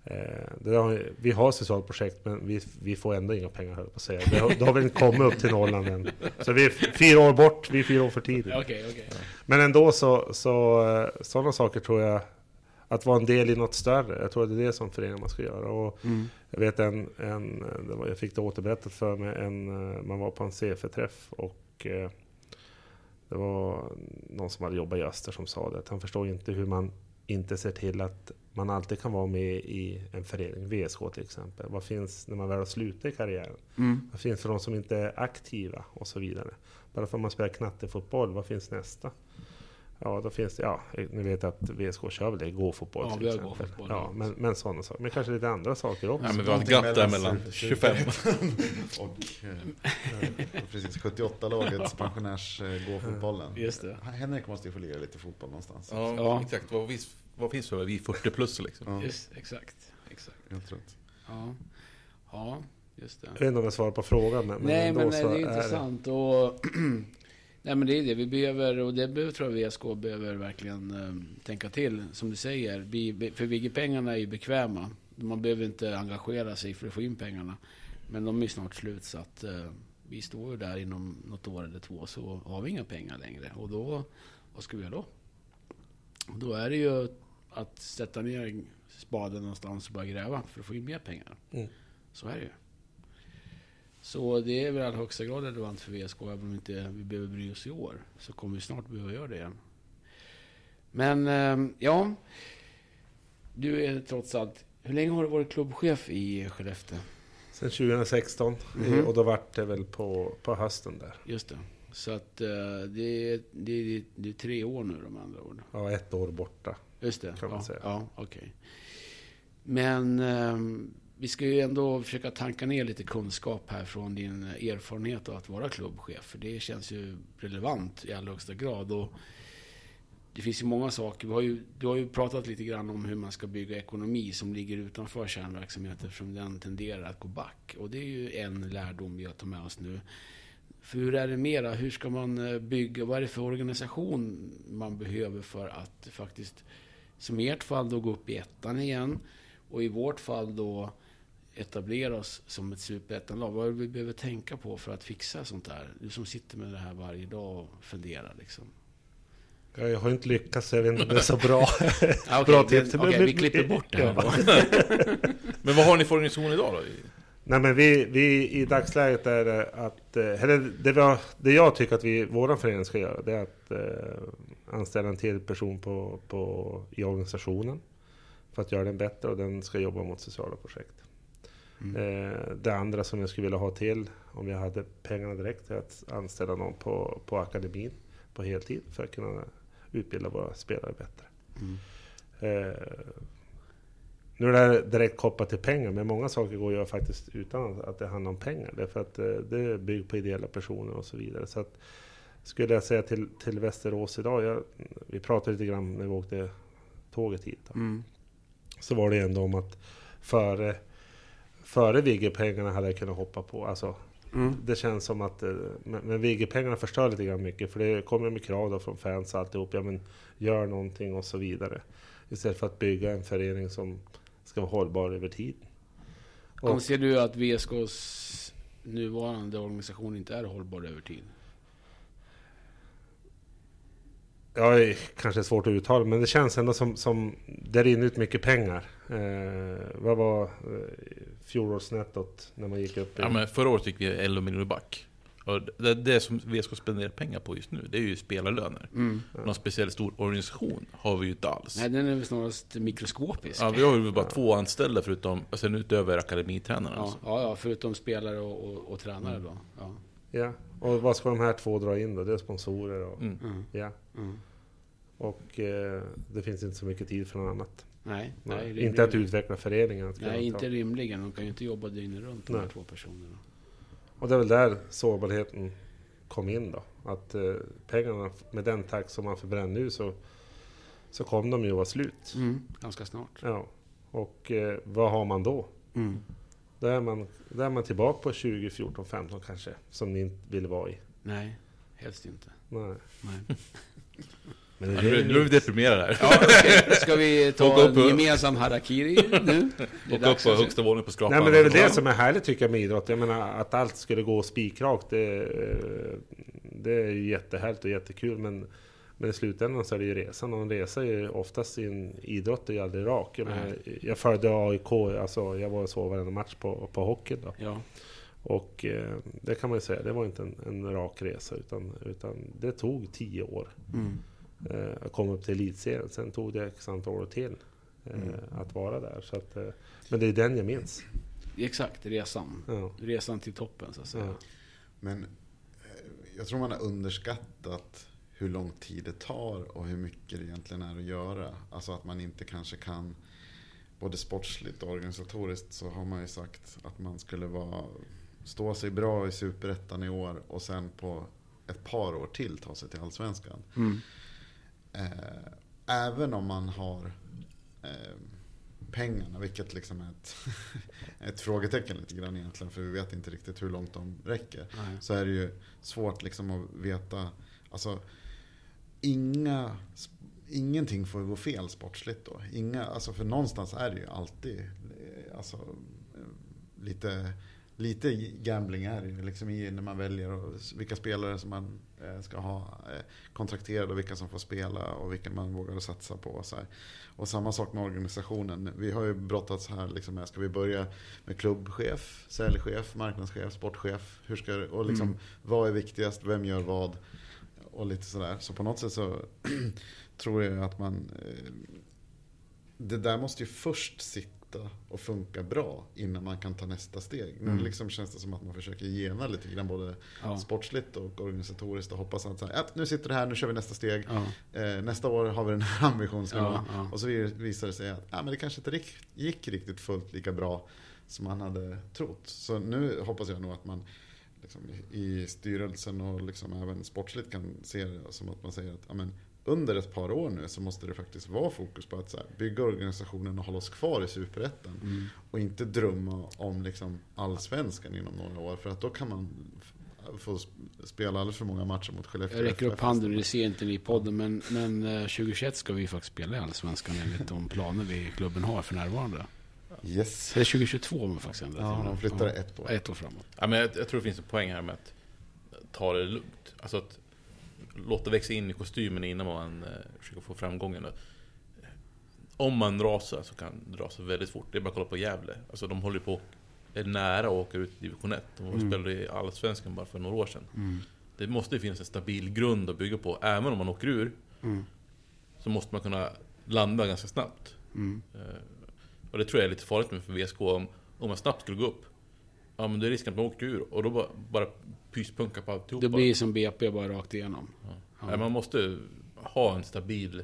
Eh, det har, vi har socialt projekt men vi, vi får ändå inga pengar höll på att säga. Det har, då har vi inte kommit upp till Norrland än. Så vi är fyra år bort, vi är fyra år för tidigt. Okej, okej. Men ändå så, så eh, sådana saker tror jag, att vara en del i något större, jag tror att det är det som föreningar man ska göra. Och Mm. jag vet en, en det var, jag fick det återberättat för mig, en, eh, man var på en CF-träff och det var någon som hade jobbat i Öster som sa det, att han förstår inte hur man inte ser till att man alltid kan vara med i en förening, VSK till exempel. Vad finns när man väl har slutat i karriären? Mm. Vad finns för de som inte är aktiva och så vidare? Bara för att man spelar knattefotboll, vad finns nästa? Ja, då finns det, ja, ni vet att VSK kör väl det, gå-fotboll Ja, till exempel. gåfotboll, ja, ja. men, men sådana saker. Men kanske lite andra saker också. Ja, men vi har ett glapp där mellan mellan super- 25. och eh, precis 78-lagets pensionärs eh, gå-fotbollen. Just det. Henrik måste ju få lira lite fotboll någonstans. Ja, Ja. exakt. Vad finns, vad finns för vi 40 plus liksom? Ja, Just, exakt. exakt. helt rätt. Ja. ja, just det. Jag vet inte om jag svarar på frågan, men, Nej, ändå men så det är är intressant. Och, nej, men det är det. Vi behöver, och det behöver, tror jag VSK behöver verkligen eh, tänka till. Som du säger, vi, för Vigge-pengarna är ju bekväma. Man behöver inte engagera sig för att få in pengarna. Men de är snart slut så att eh, vi står ju där inom något år eller två så har vi inga pengar längre. Och då, vad ska vi göra då? Då är det ju att sätta ner spaden någonstans och börja gräva för att få in mer pengar. Mm. Så är det ju. Så det är väl i allra högsta grad relevant för VSK, även om inte vi behöver bry oss i år. Så kommer vi snart behöva göra det igen. Men, eh, ja. Du är trots allt... Hur länge har du varit klubbchef i Skellefteå? Sen 2016 Mhm. och då vart det väl på, på hösten där. Just det. Så att eh, det, är, det, är, det är tre år nu de andra ord. Ja, ett år borta. Just det. Kan man ja, säga. Ja, okej. Men ehm, vi ska ju ändå försöka tanka ner lite kunskap här från din erfarenhet av att vara klubbchef. För det känns ju relevant i allra högsta grad. Och det finns ju många saker. Vi har ju, du har ju pratat lite grann om hur man ska bygga ekonomi som ligger utanför kärnverksamheten eftersom den tenderar att gå back. Och det är ju en lärdom vi har tagit med oss nu. För hur är det mera? Hur ska man eh, bygga? Vad är det för organisation man behöver för att faktiskt, som i ert fall, då gå upp i ettan igen. Och i vårt fall då etablera oss som ett superettanlag. Vad är det vi behöver tänka på för att fixa sånt där? Du som sitter med det här varje dag och funderar liksom. Ja, Jag har inte lyckats, jag vet inte om det är så bra. Ah, Bra okej, tips. okej, vi klipper bort det här då. Men vad har ni för organisation idag då? Nej men vi, vi i dagsläget är det att, eh, eller det, vi har, det jag tycker att vi, våran förening ska göra, det är att eh, anställa en till person på, på, i organisationen. För att göra den bättre och den ska jobba mot sociala projekt. Mm. Eh, det andra som jag skulle vilja ha till, om jag hade pengarna direkt, är att anställa någon på, på akademin på heltid för att kunna utbilda våra spelare bättre. Mm. Eh, nu är det här direkt kopplat till pengar, men många saker går att göra faktiskt utan att det handlar om pengar. Därför att eh, det byggt på ideella personer och så vidare. Så att, skulle jag säga till, till Västerås idag, jag, vi pratade lite grann när vi åkte tåget hit. Då. Mm. Så var det ändå om att före, före Vigge-pengarna hade jag kunnat hoppa på. Alltså, Mm. det känns som att eh, men, men Vigge-pengarna förstör lite grann mycket. För det kommer med krav då från fans och alltihop. Ja men gör någonting och så vidare. Istället för att bygga en förening som ska vara hållbar över tid. Och, Anser du att VSKs nuvarande organisation inte är hållbar över tid? ja, det är kanske svårt att uttala men det känns ändå som, som det rinner ut mycket pengar. Eh, vad var eh, fjolårsnettot när man gick upp? i- Ja, men förra året gick vi 11 miljoner back. Och det, det som VSK spenderar pengar på just nu, det är ju spelarlöner. Mm. Någon speciell stor organisation har vi ju inte alls. Nej, den är väl snarast mikroskopisk. Ja, vi har ju bara två anställda förutom, sen utöver akademitränarna. Ja, Alltså. ja, ja, förutom spelare och, och, och tränare då. Ja. Ja, och vad ska de här två dra in då? Det är sponsorer och... Mm. Mm. Ja. Mm. Och eh, det finns inte så mycket tid för något annat. Nej, nej, rimligen. inte att utveckla föreningen. Att Nej, inte ta. rimligen. De kan ju inte jobba dygnet runt de här två personerna. Och det är väl där sårbarheten kom in då. Att eh, pengarna, med den takt som man förbränner nu så, så kommer de ju att vara slut. Mm. Ganska snart. Ja. Och eh, vad har man då? Mm. Då är man, då är man tillbaka på 2014, 15 kanske. Som ni inte vill vara i. Nej, helst inte. Nej. Nej. Men det nu, är vi deprimerade här. Ja, okej. Ska vi ta en gemensam harakiri nu? Det är Åka upp på högsta våningen på skrapan. Nej men det är väl det som är härligt tycker jag med idrott. Jag menar att allt skulle gå spikrakt. Det, det är ju jättehärligt och jättekul. Men, men i slutändan så är det ju resan. Och en resa är ju oftast i en idrott är ju aldrig rak. Jag, menar, jag följde AIK, alltså jag var och såg varenda match på, på hockeyn då. Ja. Och eh, det kan man ju säga, det var inte en, en rak resa. Utan, utan det tog tio år Mm. Eh, att komma upp till elitserien. Sen tog det x antal år till eh, Mm. att vara där. Så att, eh, men det är den jag minns. Exakt, resan. Ja. Resan till toppen så att säga. Ja. Men jag tror man har underskattat hur lång tid det tar och hur mycket det egentligen är att göra. Alltså att man inte kanske kan, både sportsligt och organisatoriskt så har man ju sagt att man skulle vara, stå sig bra i superettan i år och sen på ett par år till ta sig till allsvenskan. Mm. Eh, även om man har eh, pengarna, vilket liksom är ett, ett frågetecken lite grann egentligen, för vi vet inte riktigt hur långt de räcker. Nej. Så är det ju svårt liksom att veta, alltså inga, ingenting får gå fel sportsligt då. Inga, alltså för någonstans är det ju alltid eh, alltså, lite lite gambling är det liksom i när man väljer och vilka spelare som man eh, ska ha eh, kontrakterade och vilka som får spela och vilka man vågar satsa på. Och, så här. och samma sak med organisationen. Vi har ju brottats här liksom med, ska vi börja med klubbchef, säljchef, marknadschef, sportchef? Hur ska, och liksom, Mm. vad är viktigast, vem gör vad? Och lite sådär. Så på något sätt så tror jag att man... Eh, det där måste ju först sitta och funka bra innan man kan ta nästa steg. Nu Mm. liksom känns det som att man försöker gena lite grann både Ja. sportsligt och organisatoriskt och hoppas att så här, ja, nu sitter det här, nu kör vi nästa steg. Ja. Eh, nästa år har vi den här ambitionsnivån. Ja. Och så visar det sig att ja, men det kanske inte gick riktigt fullt lika bra som man hade trott. Så nu hoppas jag nog att man liksom, i i styrelsen och liksom även sportsligt kan se det som att man säger att ja, men, under ett par år nu så måste det faktiskt vara fokus på att så här, bygga organisationen och hålla oss kvar i superettan. Mm. Och inte drömma om liksom, allsvenskan inom några år. För att då kan man få sp- spela alldeles för många matcher mot Skellefteå. Jag räcker upp handen, det ser inte ni i podden, men, men eh, 2021 ska vi faktiskt spela i Allsvenskan enligt de planer vi klubben har för närvarande. Yes. Eller 2022 om vi faktiskt ändrat Ja, de flyttar ett år. Ett år framåt. Ja, men jag, jag tror det finns en poäng här med att ta det lugnt. Alltså att låta växa in i kostymen innan man eh, försöker få framgången. Om man rasar så kan det rasa väldigt fort. Det är bara att kolla på Gävle. Alltså de håller på är nära att åka ut i division 1. De Mm. spelade i Allsvenskan bara för några år sedan. Mm. Det måste finnas en stabil grund att bygga på. Även om man åker ur Mm. så måste man kunna landa ganska snabbt. Mm. Eh, Och det tror jag är lite farligt med för VSK. Om, om man snabbt skulle gå upp, ja men det är risken att man åker ur och då bara, bara pyspunka på alltihopa. Det blir som BP bara rakt igenom. Ja. Ja. Nej, man måste ha en stabil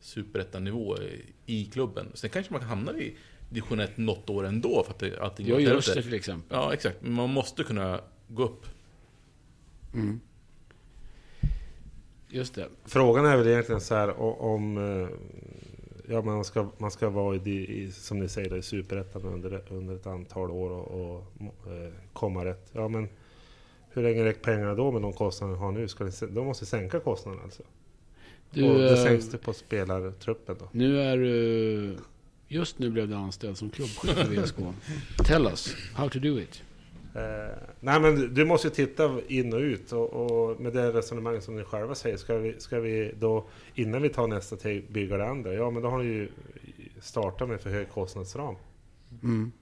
superettanivå i, klubben. Sen kanske man kan hamna i division 1 något år ändå för att det, allting Jag gör helvete. Öster till exempel. Ja, exakt. Men man måste kunna gå upp. Mm. Just det. Frågan är väl egentligen så här om... Ja, man ska, man ska vara i, i, som ni säger, i superettan under, under ett antal år och, och eh, komma rätt. Ja, men hur länge räcker pengarna då med de kostnader ni har nu? Ska ni, de måste sänka kostnaderna alltså? Du, och det eh, sänks det på spelartruppen då? nu är du... Just nu blev du anställd som klubbchef i VSK. Tell us how to do it. Eh, nej men du- måste ju titta in och ut och, och med det resonemang som ni själva säger, ska vi, ska vi då innan vi tar nästa steg bygga det andra? Ja men då har ni ju startat med för hög kostnadsram. Mm.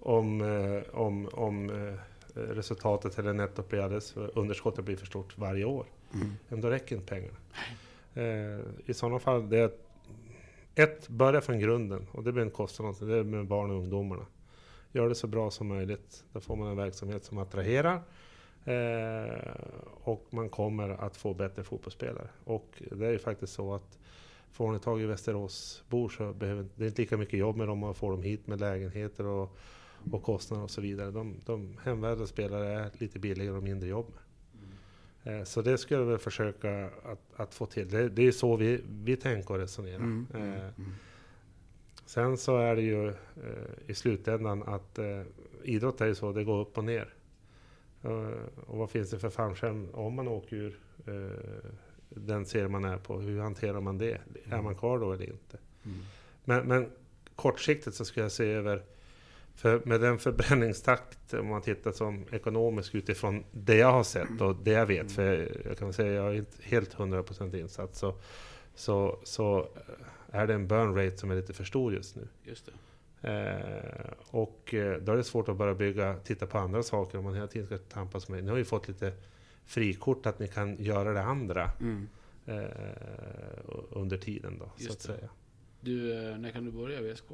Om, eh, om, om eh, resultatet eller nettot blir alldeles för, underskottet blir för stort varje år. Mm. Men då räcker inte pengarna. Eh, I sådana fall, det är ett, börja från grunden och det blir en kostnad. Det är med barn och ungdomarna. Gör det så bra som möjligt. Då får man en verksamhet som attraherar. Eh, och man kommer att få bättre fotbollsspelare. Och det är ju faktiskt så att får ni tag i Västeråsbor så behöver det är inte lika mycket jobb med dem och få dem hit med lägenheter och, och kostnader och så vidare. De, de hemvärda spelare är lite billigare och mindre jobb med. Eh, Så det skulle jag väl försöka att, att få till. Det, det är så vi, vi tänker och resonerar. Mm. Mm. Eh, Mm. Sen så är det ju eh, i slutändan att eh, idrott är ju så, det går upp och ner. Eh, och vad finns det för fallskärm om man åker ur den serie man är på? Hur hanterar man det? Är man kvar då eller inte? Mm. Men, men kortsiktigt så ska jag se över, för med den förbränningstakt, om man tittar som ekonomisk utifrån det jag har sett och det jag vet, för jag kan säga jag är inte helt 100% insatt, så, så, så är det en burn rate som är lite för stor just nu. Just det. Eh, och eh, då är det svårt att bara bygga, titta på andra saker om man hela tiden ska tampas med. Ni har ju fått lite frikort att ni kan göra det andra Mm. eh, under tiden då, Just så att det. säga. Du, eh, när kan du börja VSK?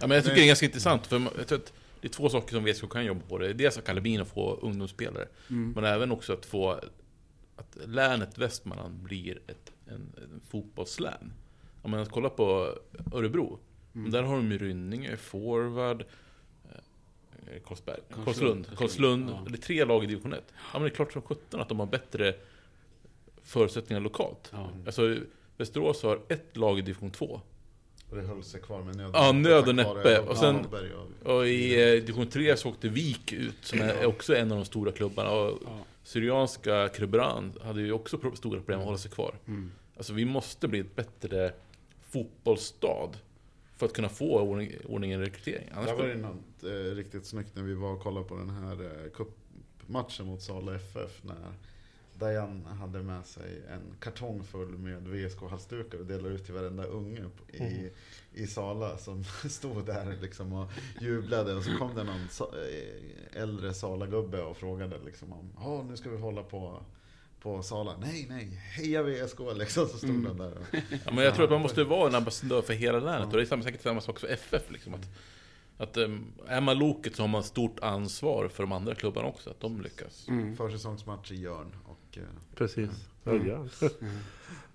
Ja, men jag tycker det är ganska intressant, för jag tror att det är två saker som VSK kan jobba på. Det är dels akademin att få ungdomsspelare, Mm. men även också att få att länet Västmanland blir ett en, en fotbollslän. Om man kollar på Örebro, Mm. där har de ju Rynninge, forward, eh, Karlsberg, Karlslund. Karlslund, Karlslund, ja. Det är tre lag i division 1. Ja men det är klart som sjutton att de har bättre förutsättningar lokalt. Ja. Alltså Västerås har ett lag i division 2. Och det höll sig kvar med nöd Ja, nöd och näppe. Och sen- och- i eh, division 3 så åkte Vik ut, som är också en av de stora klubbarna. Och Ja. Syrianska Krubran hade ju också stora problem att hålla sig kvar. Mm. Alltså vi måste bli ett bättre fotbollsstad För att kunna få ordning, ordning i rekrytering. Annars Där var det något eh, riktigt snyggt när vi var och kollade på den här eh, cupmatchen mot Sala FF. När Dajan hade med sig en kartong full med VSK-halsdukar och delade ut till varenda unge i, Mm. i Sala som stod där liksom och jublade. Och så kom det någon eh, äldre Sala-gubbe och frågade liksom om nu ska vi hålla på på Sala. Nej, nej, heja VSK liksom. Så stod Mm. den där. ja, men jag tror att man måste vara en ambassadör för hela länet. Och det är samma, säkert samma sak för FF. Liksom, att, att, um, är man Loket så har man stort ansvar för de andra klubbarna också, att de lyckas. Mm. Försäsongsmatch i Jörn. Och, eh, Precis. Ja, Mm. ja.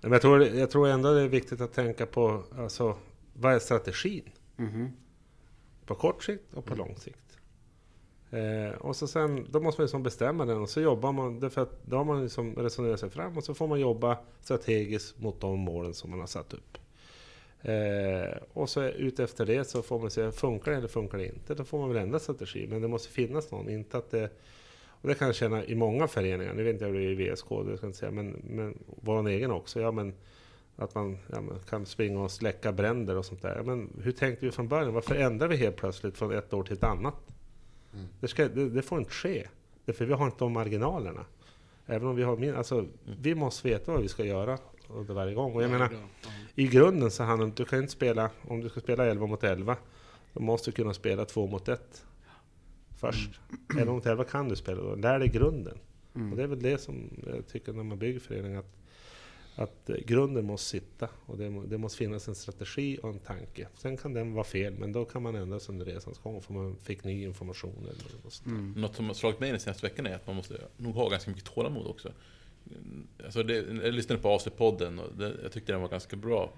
Men jag, tror, jag tror ändå det är viktigt att tänka på alltså, vad är strategin? Mhm. På kort sikt och på lång sikt. Eh, och så sen, då måste man liksom bestämma den och så jobbar man, därför att då har man liksom resonerat sig fram och så får man jobba strategiskt mot de målen som man har satt upp. Eh, och så utefter det så får man se, funkar det eller funkar det inte? Då får man väl ändra strategi, men det måste finnas någon, inte att det och det kan jag känna i många föreningar, nu vet inte jag hur det är i VSK, det ska jag inte säga, men, men vår egen också. Ja, men att man ja, kan springa och släcka bränder och sånt där. Ja, men hur tänkte vi från början? Varför ändrar vi helt plötsligt från ett år till ett annat? Mm. Det, ska, det, det får inte ske. Därför vi har inte de marginalerna. Även om vi har min, alltså, vi måste veta vad vi ska göra under varje gång. Och jag menar, ja. i grunden så handlar det du kan inte spela, om du ska spela 11 mot 11, då måste du kunna spela 2 mot 1 först. 11 mot 11 kan du spela då, lär dig grunden. Mm. Och det är väl det som jag tycker när man bygger förening, att, att eh, grunden måste sitta. Och det, det måste finnas en strategi och en tanke. Sen kan den vara fel, men då kan man ändras under resans gång, för man fick ny information eller något sånt. Mm. Något som har slagit mig den senaste veckan är att man måste nog ha ganska mycket tålamod också. Alltså det, jag lyssnade på AC-podden och det, jag tyckte den var ganska bra.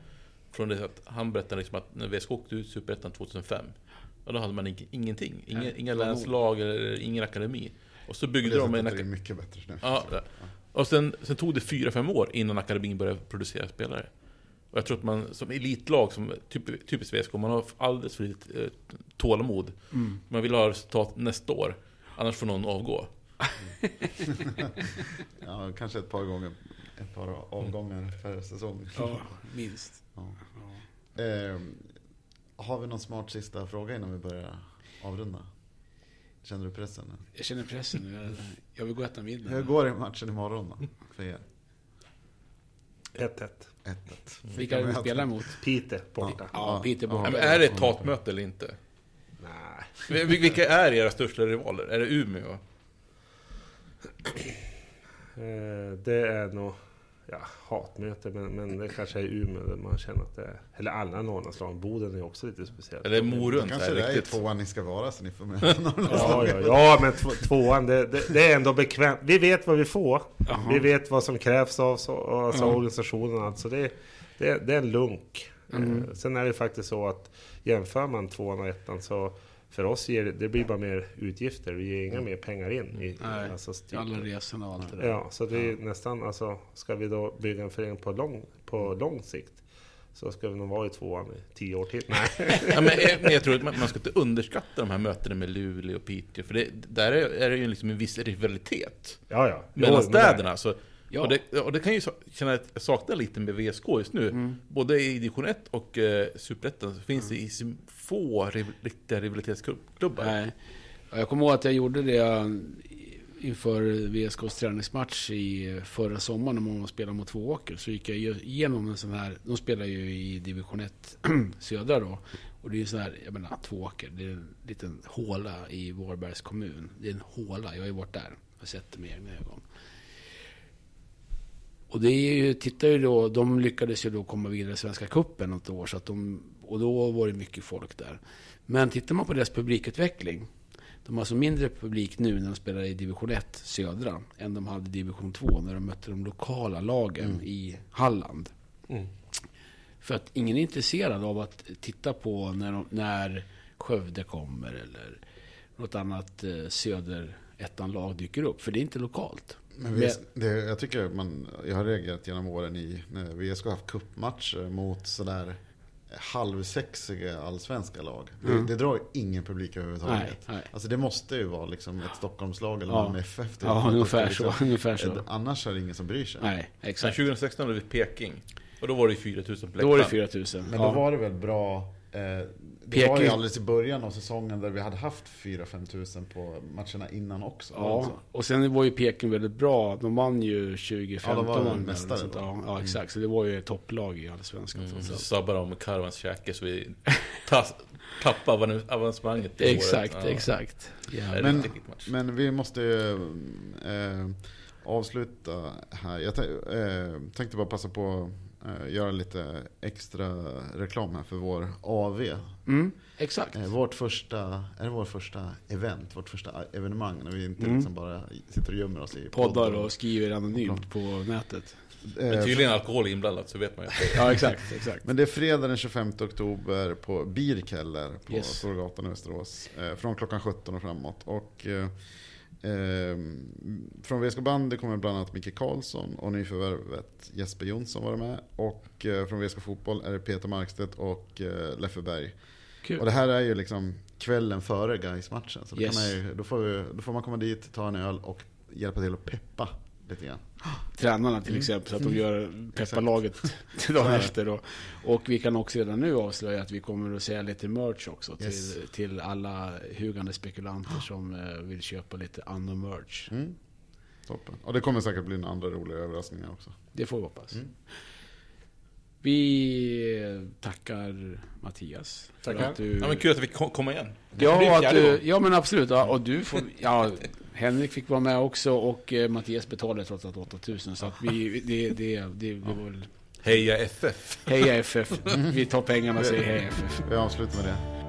Från det att han berättade liksom att när VSK åkte ut Superettan 2005, och då hade man ing- ingenting. Inga, inga länslag eller ingen akademi. Och så byggde det de en är det akademi. mycket bättre nu. Ja. Och sen, sen tog det fyra fem år innan akademin började producera spelare. Och jag tror att man som elitlag, som typ, typiskt VSK, man har alldeles för lite eh, tålamod. Mm. Man vill ha resultat nästa år, annars får någon avgå. Ja, kanske ett par gånger, ett par avgångar per säsong. Ja, minst. Ja. Ja. Eh, har vi någon smart sista fråga innan vi börjar avrunda? Känner du pressen? nu? Jag känner pressen nu. Jag, jag vill gå och äta middag. Hur går det i matchen imorgon då? För er? 1-1. 1-1. Vilka är det vi spelar emot? Pite borta. Ja, Peter Ja. borta. Ja, men är det ett hatmöte eller inte? Nej. Vil- Vilka är era största rivaler? Är det Umeå? Eh, det är nog ja, hatmöte, men, men det kanske är Umeå där man känner att det är... Eller alla Norrlandslag. Boden är också lite speciellt. Eller Morön? så Kanske det är riktigt? tvåan ni ska vara så ni får möta någon. Ja, ja, ja, men två, tvåan, det, det, det är ändå bekvämt. Vi vet vad vi får. Jaha. Vi vet vad som krävs av oss, och- alltså Ja. organisationen. Alltså det, det, det är en lunk. Mm. Eh, Sen är det faktiskt så att jämför man tvåan och ettan så för oss ger det, blir bara mer utgifter. Vi ger inga mer pengar in. I, Nej, alltså, typ- Alla resorna och allt det där. Ja, så att vi nästan, alltså, ska vi då bygga en förening på lång, på lång sikt så ska vi nog vara i tvåan i tio år till. Nej. Ja, men, jag- men jag tror att man, man ska inte underskatta de här mötena med Luleå och Piteå, för det, där är, är det ju liksom en viss rivalitet Ja, ja. mellan Jo, städerna. Så, Ja. och, det, och det kan ju känna att jag saknar lite med VSK just nu. Mm. Både i division 1 och eh, Superettan så finns det i få riv, riktiga rivalitetsklubbar. Nej. Ja, Jag kommer ihåg att jag gjorde det inför VSKs träningsmatch i förra sommaren när man spelade mot Tvååker. Så gick jag igenom en sån här, de spelar ju i division 1 södra då. Och det är ju sån här, jag menar Tvååker, det är en liten håla i Vårbergs kommun. Det är en håla, jag har ju varit där och sett det med egna ögon. Och det är ju, tittar ju då, de lyckades ju då komma vidare i Svenska Cupen något år. Så att de, och då var det mycket folk där. Men tittar man på deras publikutveckling. De har alltså mindre publik nu när de spelar i division 1 södra än de hade i division 2 när de mötte de lokala lagen i Halland. Mm. För att ingen är intresserad av att titta på när, de, när Skövde kommer eller något annat eh, söder ettan-lag dyker upp. För det är inte lokalt. Men VS, det, jag tycker man, jag har reagerat genom åren i, när VSK har haft cupmatcher mot sådär halvsexiga allsvenska lag. Det, Mm. det drar ju ingen publik överhuvudtaget. Nej, nej. Alltså det måste ju vara liksom ett Stockholmslag eller Ja. Malmö FF. Ja, ungefär Liksom, så. Ungefär så. eh, Annars är det ingen som bryr sig. Nej, exakt. 2016 hade vi Peking. Och då var det ju 4000 på Då var det läktaren. 4000. Men ja. då var det väl bra det Peking- var ju alldeles i början av säsongen där vi hade haft 4-5 tusen på matcherna innan också. Ja, Alltså. och sen var ju Peking väldigt bra. De vann ju 2015. Ja, de var de, mästare sånt. då. Ja, ja, exakt. Så det var ju ett topplag i Allsvenskan. Mm, så sabbar de Karvans käke så vi avan- avancemanget det Exakt, året. Ja. exakt. Det Ja. Men-. Men vi måste ju eh, avsluta här. Jag eh, tänkte bara passa på eh, göra lite extra reklam här för vår AV. Mm, exakt. Eh, vårt första, är det vårt första event, vårt första evenemang när vi inte Mm. liksom bara sitter och gömmer oss i Poddar och skriver anonymt på nätet. Men tydligen alkohol inblandat så vet man ju att det är Ja, exakt. exakt. Men det är fredag den 25 oktober på Birkeller på Yes. Storgatan i Västerås. Eh, från klockan 17 och framåt. Och, eh, från VSK Bandy kommer bland annat Micke Karlsson och nyförvärvet Jesper Jonsson vara med. Och eh, från VSK Fotboll är det Peter Markstedt och eh, Leffe Berg. Kul. Och det här är ju liksom kvällen före guys matchen Så då, Yes. ju, då, får vi, då får man komma dit, ta en öl och hjälpa till att peppa lite grann. Tränarna till exempel, så att de gör pepparlaget till dagen efter. Och, och vi kan också redan nu avslöja att vi kommer att sälja lite merch också till, Yes. till alla hugande spekulanter som eh, vill köpa lite anno merch. Mm. Toppen. Och det kommer säkert bli några andra roliga överraskningar också. Det får vi hoppas. Mm. Vi tackar Mattias. Tackar. Att du, Ja men kul att vi kom komma igen. Ja, att du, ja men absolut. Ja, och du får, ja, Henrik fick vara med också och eh, Mattias betalade trots allt 8000. Så att vi, det, det, det, det var väl... Heja FF! Heja FF. Vi tar pengarna och säger heja FF. Vi avslutar med det.